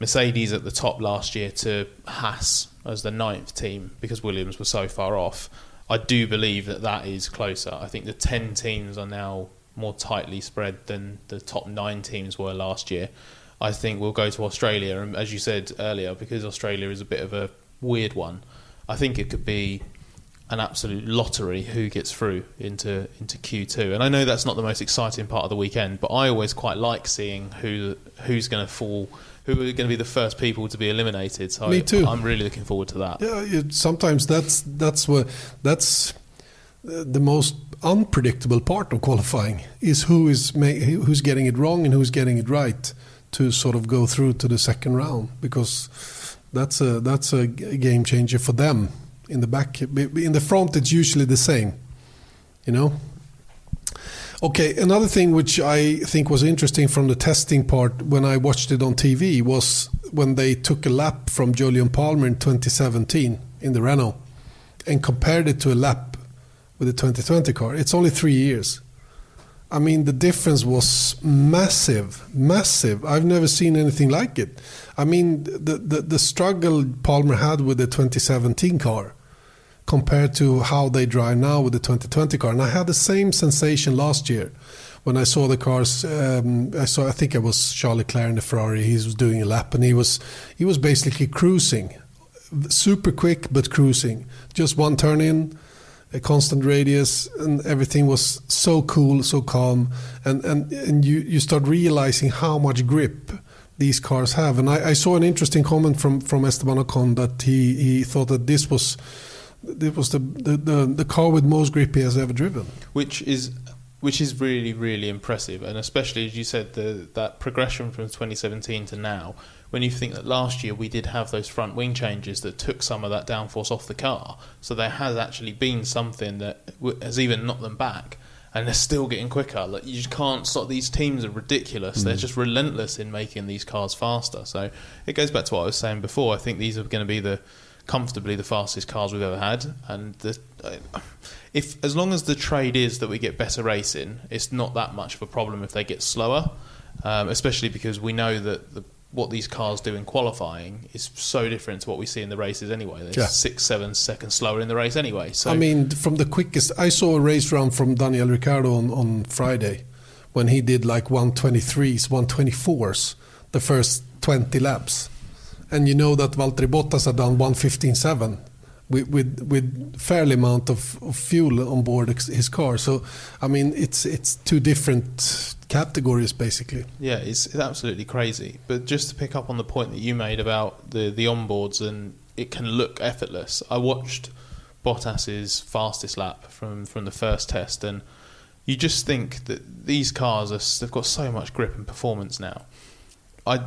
B: Mercedes at the top last year to Haas as the ninth team because Williams was so far off, I do believe that that is closer. I think the ten teams are now more tightly spread than the top nine teams were last year. I think we'll go to Australia, and as you said earlier, because Australia is a bit of a weird one, I think it could be an absolute lottery who gets through into into Q2. And I know that's not the most exciting part of the weekend, but I always quite like seeing who who's going to fall, who are going to be the first people to be eliminated. So
A: Me too.
B: I'm really looking forward to that.
A: Yeah, it, sometimes that's that's what that's uh, the most unpredictable part of qualifying is who is who's getting it wrong and who's getting it right to sort of go through to the second round because that's a that's a game changer for them in the back in the front it's usually the same you know okay another thing which i think was interesting from the testing part when i watched it on tv was when they took a lap from jolyon palmer in 2017 in the renault and compared it to a lap with the 2020 car it's only three years I mean, the difference was massive, massive. I've never seen anything like it. I mean, the, the, the struggle Palmer had with the 2017 car compared to how they drive now with the 2020 car. And I had the same sensation last year when I saw the cars. Um, I saw, I think it was Charles Leclerc in the Ferrari. He was doing a lap, and he was he was basically cruising, super quick but cruising. Just one turn in a constant radius and everything was so cool so calm and and, and you, you start realizing how much grip these cars have and I, I saw an interesting comment from from Esteban Ocon that he, he thought that this was this was the, the, the, the car with most grip he has ever driven.
B: Which is which is really really impressive. And especially as you said the that progression from 2017 to now when you think that last year we did have those front wing changes that took some of that downforce off the car. So there has actually been something that has even knocked them back. And they're still getting quicker. Like you just can't stop these teams are ridiculous. They're mm. just relentless in making these cars faster. So it goes back to what I was saying before. I think these are going to be the comfortably the fastest cars we've ever had and the if as long as the trade is that we get better racing, it's not that much of a problem if they get slower, um, especially because we know that the, what these cars do in qualifying is so different to what we see in the races anyway. They're
A: Yeah.
B: six, seven seconds slower in the race anyway. So
A: I mean, from the quickest, I saw a race round from Daniel Ricciardo on, on Friday when he did like 123s, 124s, the first 20 laps. And you know that Valtteri Bottas had done 115.7 with, with, with fairly amount of, of fuel on board his car. So, I mean, it's, it's two different categories basically.
B: Yeah, it's, it's absolutely crazy. But just to pick up on the point that you made about the the onboards and it can look effortless. I watched Bottas's fastest lap from from the first test, and you just think that these cars are they've got so much grip and performance now. I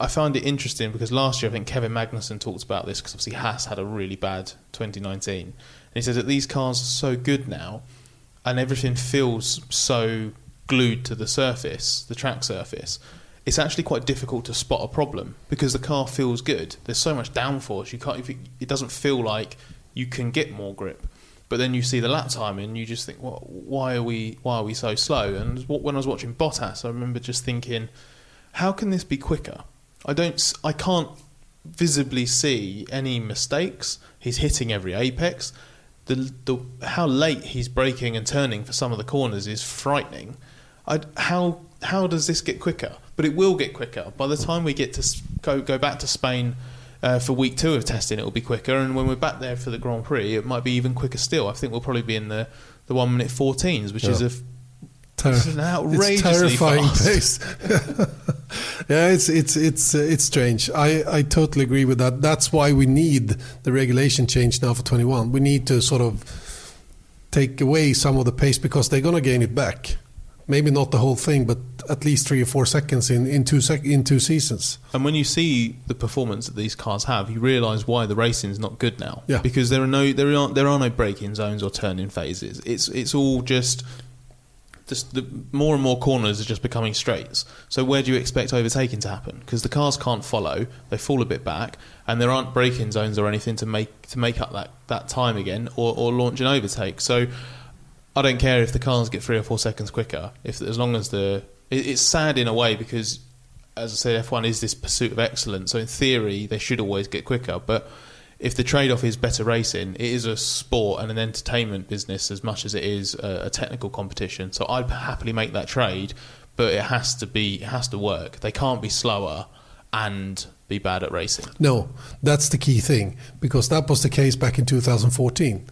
B: I found it interesting because last year I think Kevin Magnussen talked about this because obviously Haas had a really bad 2019, and he says that these cars are so good now, and everything feels so glued to the surface, the track surface. It's actually quite difficult to spot a problem because the car feels good. There's so much downforce, you can't. It doesn't feel like you can get more grip. But then you see the lap time and you just think, well, why are we why are we so slow? And when I was watching Bottas, I remember just thinking, how can this be quicker? I don't, I can't visibly see any mistakes. He's hitting every apex. The, the how late he's braking and turning for some of the corners is frightening. I, how how does this get quicker? But it will get quicker by the time we get to go go back to Spain uh, for week two of testing, it will be quicker. And when we're back there for the Grand Prix, it might be even quicker still. I think we'll probably be in the, the one minute 14s, which yeah. is a
A: Ter- it's an outrageously terrifying fast. pace. yeah, it's it's it's uh, it's strange. I I totally agree with that. That's why we need the regulation change now for 21. We need to sort of take away some of the pace because they're going to gain it back maybe not the whole thing, but at least three or four seconds in, in two sec- in two seasons.
B: And when you see the performance that these cars have, you realise why the racing is not good now.
A: Yeah.
B: Because there are no there aren't there are no braking zones or turning phases. It's it's all just just the more and more corners are just becoming straights. So where do you expect overtaking to happen? Because the cars can't follow; they fall a bit back, and there aren't braking zones or anything to make to make up that, that time again or, or launch an overtake. So I don't care if the cars get three or four seconds quicker. If as long as the it, it's sad in a way because, as I said, F1 is this pursuit of excellence. So in theory, they should always get quicker. But if the trade-off is better racing, it is a sport and an entertainment business as much as it is a, a technical competition. So I'd happily make that trade, but it has to be it has to work. They can't be slower and be bad at racing.
A: No, that's the key thing because that was the case back in 2014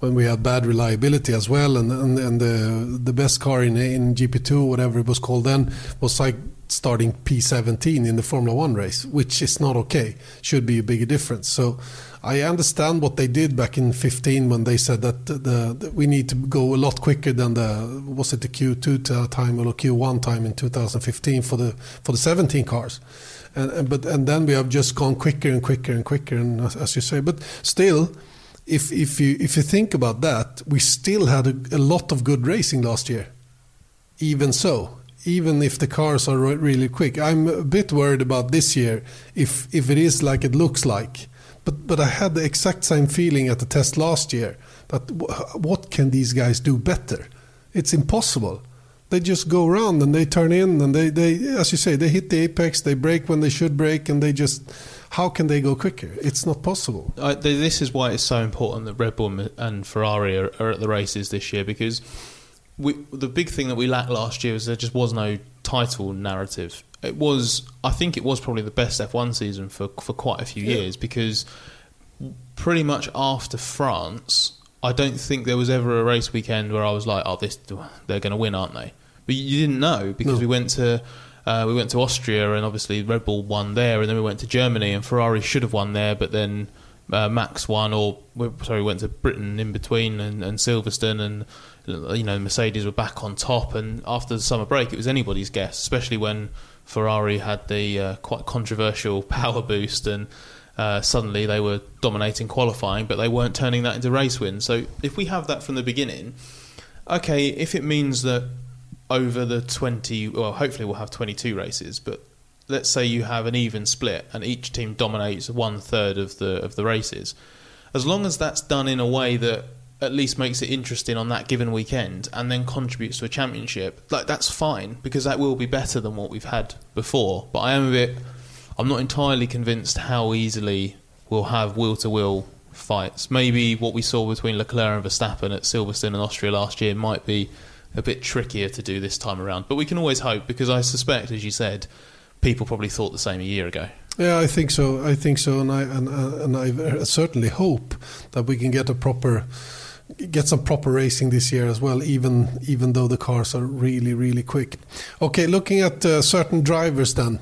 A: when we had bad reliability as well, and and, and the the best car in in GP2, whatever it was called then, was like starting P17 in the Formula One race, which is not okay. Should be a bigger difference. So. I understand what they did back in 15 when they said that the, we need to go a lot quicker than the was it the Q2 uh, time or Q1 time in 2015 for the for the 17 cars, and, and but and then we have just gone quicker and quicker and quicker and as you say, but still if if you if you think about that, we still had a, a, lot of good racing last year. Even so, even if the cars are really quick, I'm a bit worried about this year if if it is like it looks like. But but I had the exact same feeling at the test last year that what can these guys do better? It's impossible. They just go around and they turn in and they, they as you say they hit the apex, they brake when they should brake and they just how can they go quicker? It's not possible.
B: This is why it's so important that Red Bull and Ferrari are, are at the races this year because we, the big thing that we lacked last year was there just was no title narrative. It was, I think, it was probably the best F1 season for for quite a few yeah. years because pretty much after France, I don't think there was ever a race weekend where I was like, "Oh, this they're going to win, aren't they?" But you didn't know because no. we went to uh, we went to Austria, and obviously Red Bull won there, and then we went to Germany, and Ferrari should have won there, but then uh, Max won, or sorry, went to Britain in between, and, and Silverstone, and you know Mercedes were back on top. And after the summer break, it was anybody's guess, especially when Ferrari had the uh, quite controversial power boost, and uh, suddenly they were dominating qualifying, but they weren't turning that into race wins. So if we have that from the beginning, okay, if it means that over the 20, well, hopefully we'll have 22 races, but let's say you have an even split and each team dominates one third of the of the races. As long as that's done in a way that at least makes it interesting on that given weekend and then contributes to a championship, like that's fine because that will be better than what we've had before. But I am a bit I'm not entirely convinced how easily we'll have wheel to wheel fights. Maybe what we saw between Leclerc and Verstappen at Silverstone and Austria last year might be a bit trickier to do this time around. But we can always hope because I suspect, as you said, people probably thought the same a year ago.
A: Yeah, I think so. I think so, and I and, and I certainly hope that we can get a proper get some proper racing this year as well. Even even though the cars are really really quick. Okay, looking at uh, certain drivers then.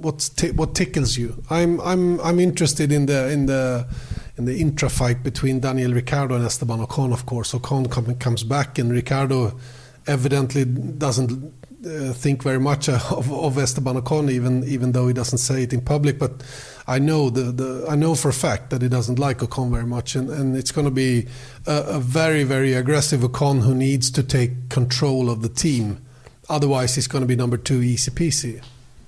A: What's t- what tickles you? I'm I'm I'm interested in the in the in the intra fight between Daniel Ricciardo and Esteban Ocon. Of course, Ocon come, comes back, and Ricciardo evidently doesn't uh, think very much of, of Esteban Ocon, even even though he doesn't say it in public. But I know the, the I know for a fact that he doesn't like Ocon very much, and, and it's going to be a, a very very aggressive Ocon who needs to take control of the team. Otherwise, he's going to be number two, easy peasy.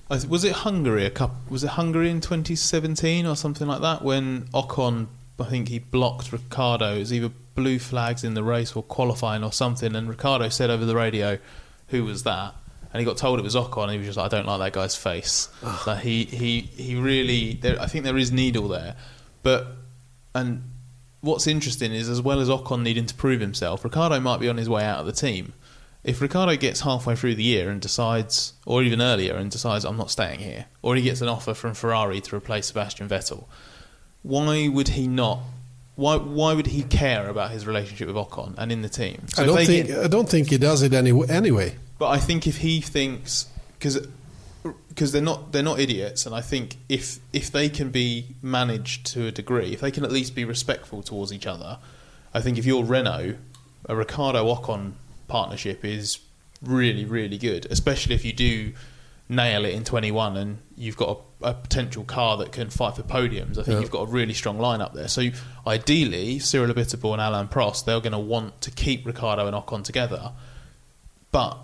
B: Was it Hungary? A couple, was it Hungary in 2017 or something like that when Ocon, I think he blocked Ricciardo. It was either blue flags in the race or qualifying or something, and Ricciardo said over the radio, "Who was that?" and he got told it was Ocon, and he was just like, "I don't like that guy's face." like he he he really, there, I think there is needle there, but and what's interesting is as well as Ocon needing to prove himself, Ricciardo might be on his way out of the team. If Ricciardo gets halfway through the year and decides, or even earlier, and decides I'm not staying here, or he gets an offer from Ferrari to replace Sebastian Vettel, why would he not why why would he care about his relationship with Ocon and in the team?
A: So I don't think get, I don't think he does it any, anyway.
B: But I think if he thinks because because they're not they're not idiots, and I think if if they can be managed to a degree, if they can at least be respectful towards each other, I think if you're Renault, a Ricciardo Ocon partnership is really really good, especially if you do nail it in 21 and you've got a, a potential car that can fight for podiums. I think yeah. you've got a really strong lineup there. So ideally, Cyril Abiteboul and Alain Prost, they're going to want to keep Ricciardo and Ocon together. But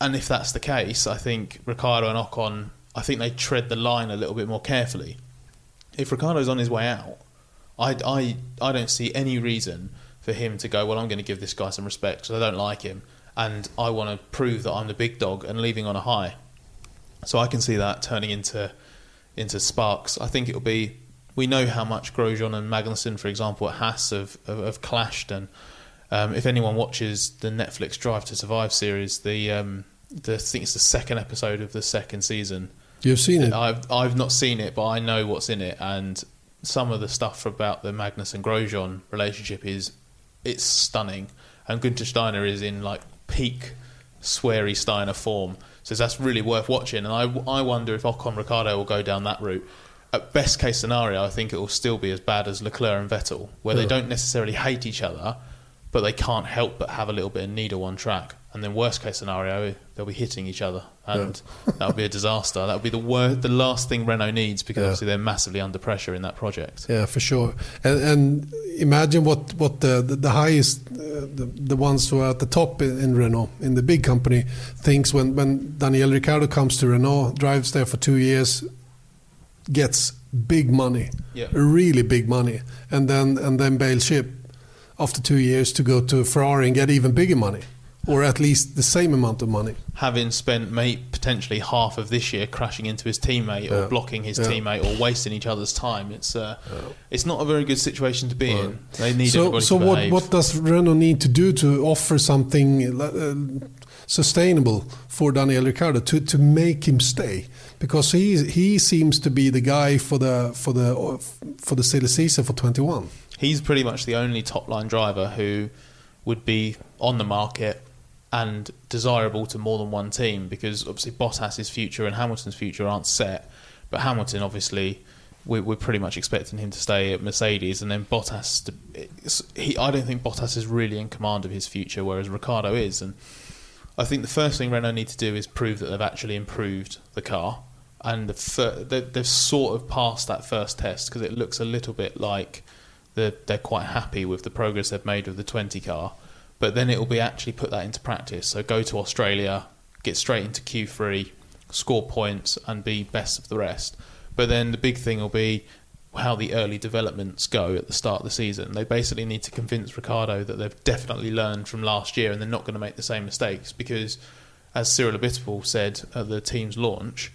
B: and if that's the case, I think Ricciardo and Ocon, I think they tread the line a little bit more carefully. If Ricciardo's on his way out, I, I, I don't see any reason for him to go, well, I'm going to give this guy some respect because I don't like him and I want to prove that I'm the big dog and leaving on a high. So I can see that turning into into sparks. I think it'll be. We know how much Grosjean and Magnussen, for example, at Haas have, have, have clashed, and um, if anyone watches the Netflix Drive to Survive series, the um, the I think it's the second episode of the second season.
A: You've seen it.
B: I've I've not seen it, but I know what's in it, and some of the stuff about the Magnussen Grosjean relationship is it's stunning, and Günther Steiner is in like peak sweary Steiner form, so that's really worth watching. And I I wonder if Ocon Ricciardo will go down that route. At best case scenario, I think it will still be as bad as Leclerc and Vettel, where yeah. they don't necessarily hate each other, but they can't help but have a little bit of needle on track. And then worst case scenario they'll be hitting each other. And yeah. that would be a disaster. That would be the wor- the last thing Renault needs because yeah. obviously they're massively under pressure in that project.
A: Yeah for sure. And, and imagine what what the the, the highest uh, the, the ones who are at the top in, in, Renault in the big company thinks when when Daniel Ricciardo comes to Renault drives there for 2 years gets big money. Yeah. really big money. And then and then bail ship after 2 years to go to Ferrari and get even bigger money or at least the same amount of money.
B: Having spent mate potentially half of this year crashing into his teammate or blocking his yeah. teammate or wasting each other's time, it's uh, yeah. it's not a very good situation to be right. in. They need
A: so. so what behave. what does Renault need to do to offer something uh, sustainable for Daniel Ricciardo to to make him stay? Because he he seems to be the guy for the for the for the silly season for twenty one.
B: He's pretty much the only top line driver who would be on the market and desirable to more than one team because obviously Bottas's future and Hamilton's future aren't set. But Hamilton, obviously, we're, we're pretty much expecting him to stay at Mercedes, and then Bottas. To, he, I don't think Bottas is really in command of his future, whereas Ricciardo is. And I think the first thing Renault need to do is prove that they've actually improved the car, and the fir- they've sort of passed that first test because it looks a little bit like they're, they're quite happy with the progress they've made with the 20 car but then it will be actually put that into practice. So go to Australia, get straight into Q3, score points, and be best of the rest. But then the big thing will be how the early developments go at the start of the season. They basically need to convince Ricciardo that they've definitely learned from last year and they're not going to make the same mistakes because, as Cyril Abiteboul said at the team's launch,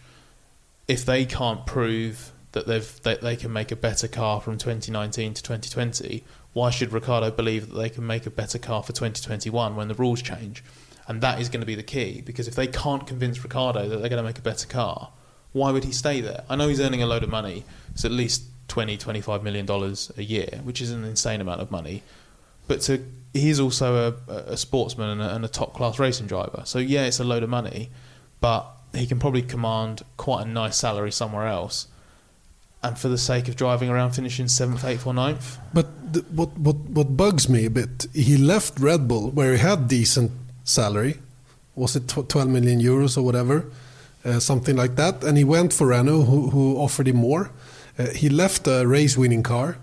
B: if they can't prove that they've that they can make a better car from 2019 to 2020, why should Ricciardo believe that they can make a better car for 2021 when the rules change? And that is going to be the key because if they can't convince Ricciardo that they're going to make a better car, why would he stay there? I know he's earning a load of money. It's at least 20, 25 million dollars a year, which is an insane amount of money. But to, he's also a, a sportsman and a, and a top class racing driver. So yeah, it's a load of money, but he can probably command quite a nice salary somewhere else and for the sake of driving around, finishing seventh, eighth, or ninth.
A: But the, what what what bugs me a bit, he left Red Bull where he had decent salary. Was it tw- 12 million euros or whatever, uh, something like that, and he went for Renault, who, who offered him more. Uh, he left a race-winning car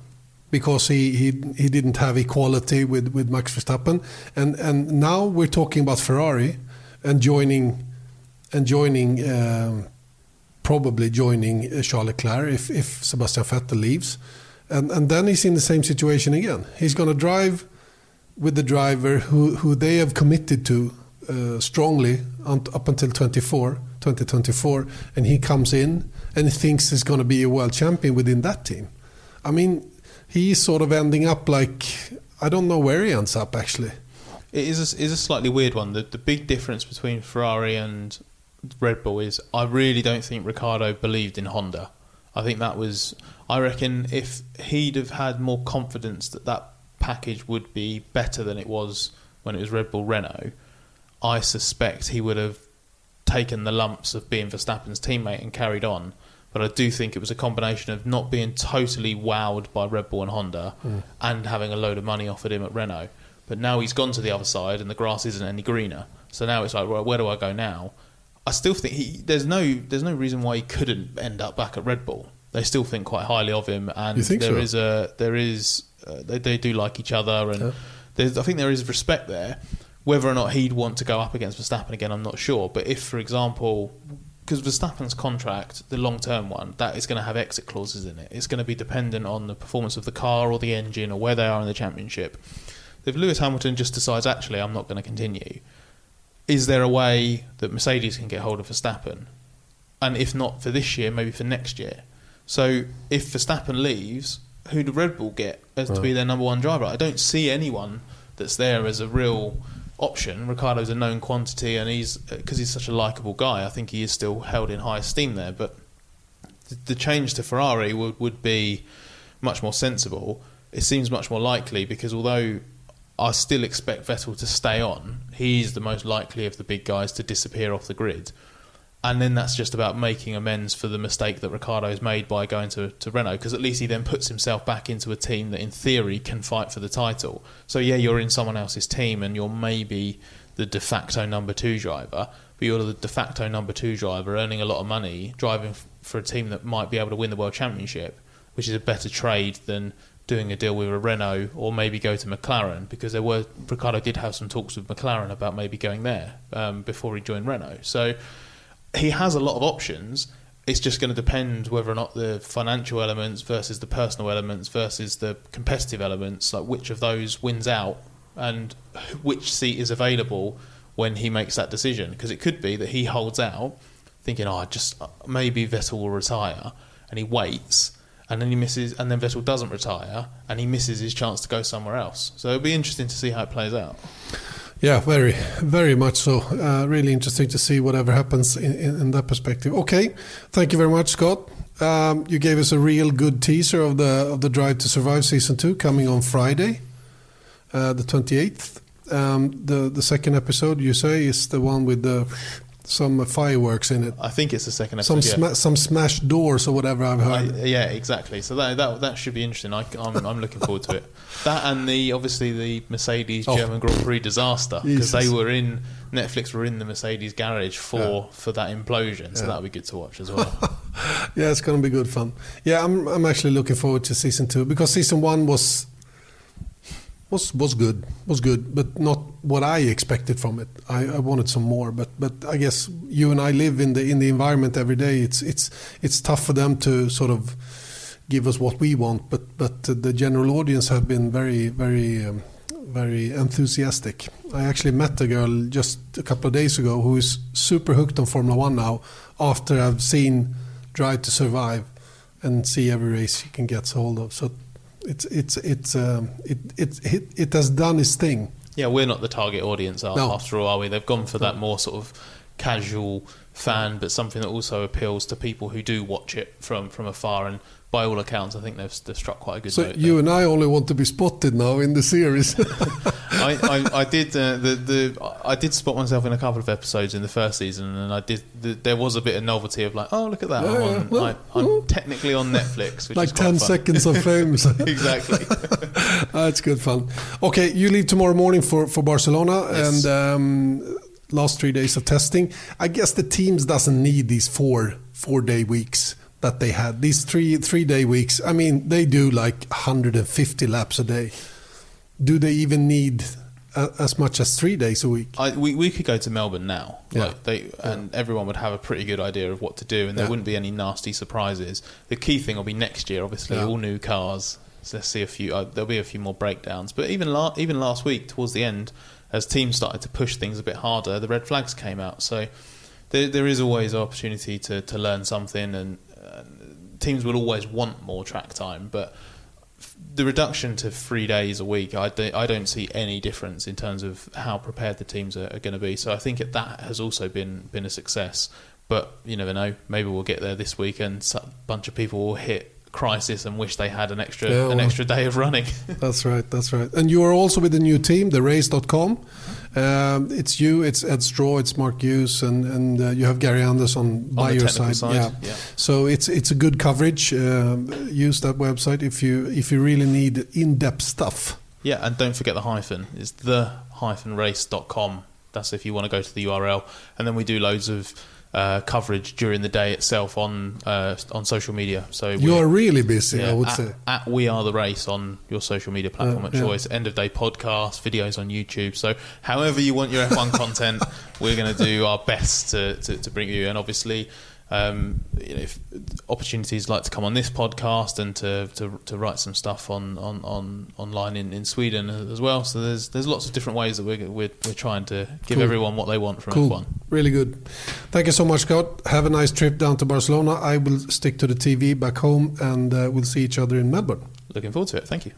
A: because he, he he didn't have equality with, with Max Verstappen, and and now we're talking about Ferrari and joining and joining. Um, probably joining uh, Charles Leclerc if, if Sebastian Vettel leaves. And, and then he's in the same situation again. He's going to drive with the driver who, who they have committed to uh, strongly up until 24, 2024, and he comes in and thinks he's going to be a world champion within that team. I mean, he's sort of ending up like I don't know where he ends up actually.
B: It is a, is a slightly weird one. The, the big difference between Ferrari and Red Bull is I really don't think Ricciardo believed in Honda. I think that was I reckon if he'd have had more confidence that that package would be better than it was when it was Red Bull Renault, I suspect he would have taken the lumps of being Verstappen's teammate and carried on. But I do think it was a combination of not being totally wowed by Red Bull and Honda mm. and having a load of money offered him at Renault. But now he's gone to the other side and the grass isn't any greener. So now it's like, well, where do I go now? I still think he there's no there's no reason why he couldn't end up back at Red Bull. They still think quite highly of him, and there
A: so?
B: is a there is uh, they they do like each other, and yeah. I think there is respect there. Whether or not he'd want to go up against Verstappen again, I'm not sure. But if, for example, because Verstappen's contract, the long term one, that is going to have exit clauses in it. It's going to be dependent on the performance of the car or the engine or where they are in the championship. If Lewis Hamilton just decides, actually, I'm not going to continue, is there a way that Mercedes can get hold of Verstappen? And if not for this year, maybe for next year. So if Verstappen leaves, who do Red Bull get as right. to be their number one driver? I don't see anyone that's there as a real option. Ricciardo's a known quantity, and he's uh, because he's such a likable guy. I think he is still held in high esteem there. But the, the change to Ferrari would would be much more sensible. It seems much more likely because although I still expect Vettel to stay on. He's the most likely of the big guys to disappear off the grid. And then that's just about making amends for the mistake that Ricciardo's made by going to, to Renault, because at least he then puts himself back into a team that, in theory, can fight for the title. So, yeah, you're in someone else's team and you're maybe the de facto number two driver, but you're the de facto number two driver earning a lot of money, driving for a team that might be able to win the World Championship, which is a better trade than doing a deal with a Renault or maybe go to McLaren because there were Ricciardo did have some talks with McLaren about maybe going there um, before he joined Renault. So he has a lot of options. It's just going to depend whether or not the financial elements versus the personal elements versus the competitive elements, like which of those wins out and which seat is available when he makes that decision. Because it could be that he holds out, thinking, "Oh, just maybe Vettel will retire," and he waits and then he misses, and then Vettel doesn't retire, and he misses his chance to go somewhere else. So it'll be interesting to see how it plays out.
A: Yeah, very, very much so. Uh, really interesting to see whatever happens in, in, in, that perspective. Okay, thank you very much, Scott. Um, you gave us a real good teaser of the of the Drive to Survive season two coming on Friday, uh, the twenty eighth. Um, the the second episode you say is the one with the some fireworks in it.
B: I think it's the second episode.
A: Some
B: yeah.
A: some smashed doors or whatever I've heard.
B: I, yeah, exactly. So that, that that should be interesting. I, am I'm looking forward to it. That and the obviously the Mercedes oh. German Grand Prix disaster because they were in Netflix were in the Mercedes garage for yeah. for that implosion. So yeah. that'll be good to watch as well.
A: yeah, it's going to be good fun. Yeah, I'm I'm actually looking forward to season two because season one was was was good, was good, but not what I expected from it. I, I, wanted some more, but but I guess you and I live in the in the environment every day. It's it's it's tough for them to sort of give us what we want, but but the general audience have been very very. Um, very enthusiastic. I actually met a girl just a couple of days ago who is super hooked on Formula One now after I've seen Drive to Survive and see every race she can get hold of. So it's it's it's um, it, it it it has done its thing.
B: Yeah, we're not the target audience no. after all, are we? They've gone for that more sort of casual fan, but something that also appeals to people who do watch it from from afar. And by all accounts, I think they've, they've struck quite a good
A: So you
B: there.
A: and I only want to be spotted now in the series.
B: I, I, I did uh, the the I did spot myself in a couple of episodes in the first season, and I did. The, there was a bit of novelty of like, oh look at that, I'm, on,
A: well,
B: I, I'm technically on Netflix, which
A: like
B: is
A: 10
B: fun.
A: seconds of fame.
B: Exactly.
A: That's good fun. Okay, you leave tomorrow morning for, for Barcelona
B: Yes.
A: and um, last three days of testing. I guess the teams doesn't need these four four day weeks that they had. These three three day weeks. I mean, they do like 150 laps a day. Do they even need a, as much as three days a week?
B: I, we we could go to Melbourne now,
A: Yeah.
B: like they, and everyone would have a pretty good idea of what to do, and there
A: Yeah.
B: wouldn't be any nasty surprises. The key thing will be next year, obviously,
A: Yeah.
B: all new cars. So let's see a few. Uh, there'll be a few more breakdowns, but even la- even last week, towards the end, as teams started to push things a bit harder, the red flags came out. So there there is always opportunity to to learn something, and uh, teams will always want more track time, but the reduction to three days a week, I don't, I don't see any difference in terms of how prepared the teams are, are going to be. So I think that that has also been been a success. But you never know. Maybe we'll get there this week, and a bunch of people will hit crisis and wish they had an extra
A: Yeah,
B: an extra day of running.
A: That's right. That's right. And you are also with the new team, the race.com. Um, it's you, it's Ed Straw, it's Mark Hughes, and, and uh, you have Gary Anderson by your side.
B: side,
A: Yeah.
B: yeah.
A: So it's it's a good coverage. Um, use that website if you if you really need in-depth stuff.
B: Yeah, and don't forget the hyphen. It's the hyphen race.com. That's if you want to go to the URL. And then we do loads of uh, coverage during the day itself on uh, on social media. So
A: You
B: we're-
A: are really busy,
B: yeah,
A: I would
B: at,
A: say.
B: at We Are the Race on your social media platform
A: Uh,
B: of
A: yeah.
B: choice. End of day podcast, videos on YouTube. So, however you want your F1 content, we're going to do our best to, to, to bring you. And obviously, um, you know, if opportunities like to come on this podcast and to, to, to write some stuff on, on, on online in, in Sweden as well. So there's there's lots of different ways that we're we're, we're trying to give
A: Cool.
B: everyone what they want from
A: Cool.
B: F1.
A: Really good. Thank you so much, Scott. Have a nice trip down to Barcelona. I will stick to the TV back home, and uh, we'll see each other in Melbourne.
B: Looking forward to it. Thank you.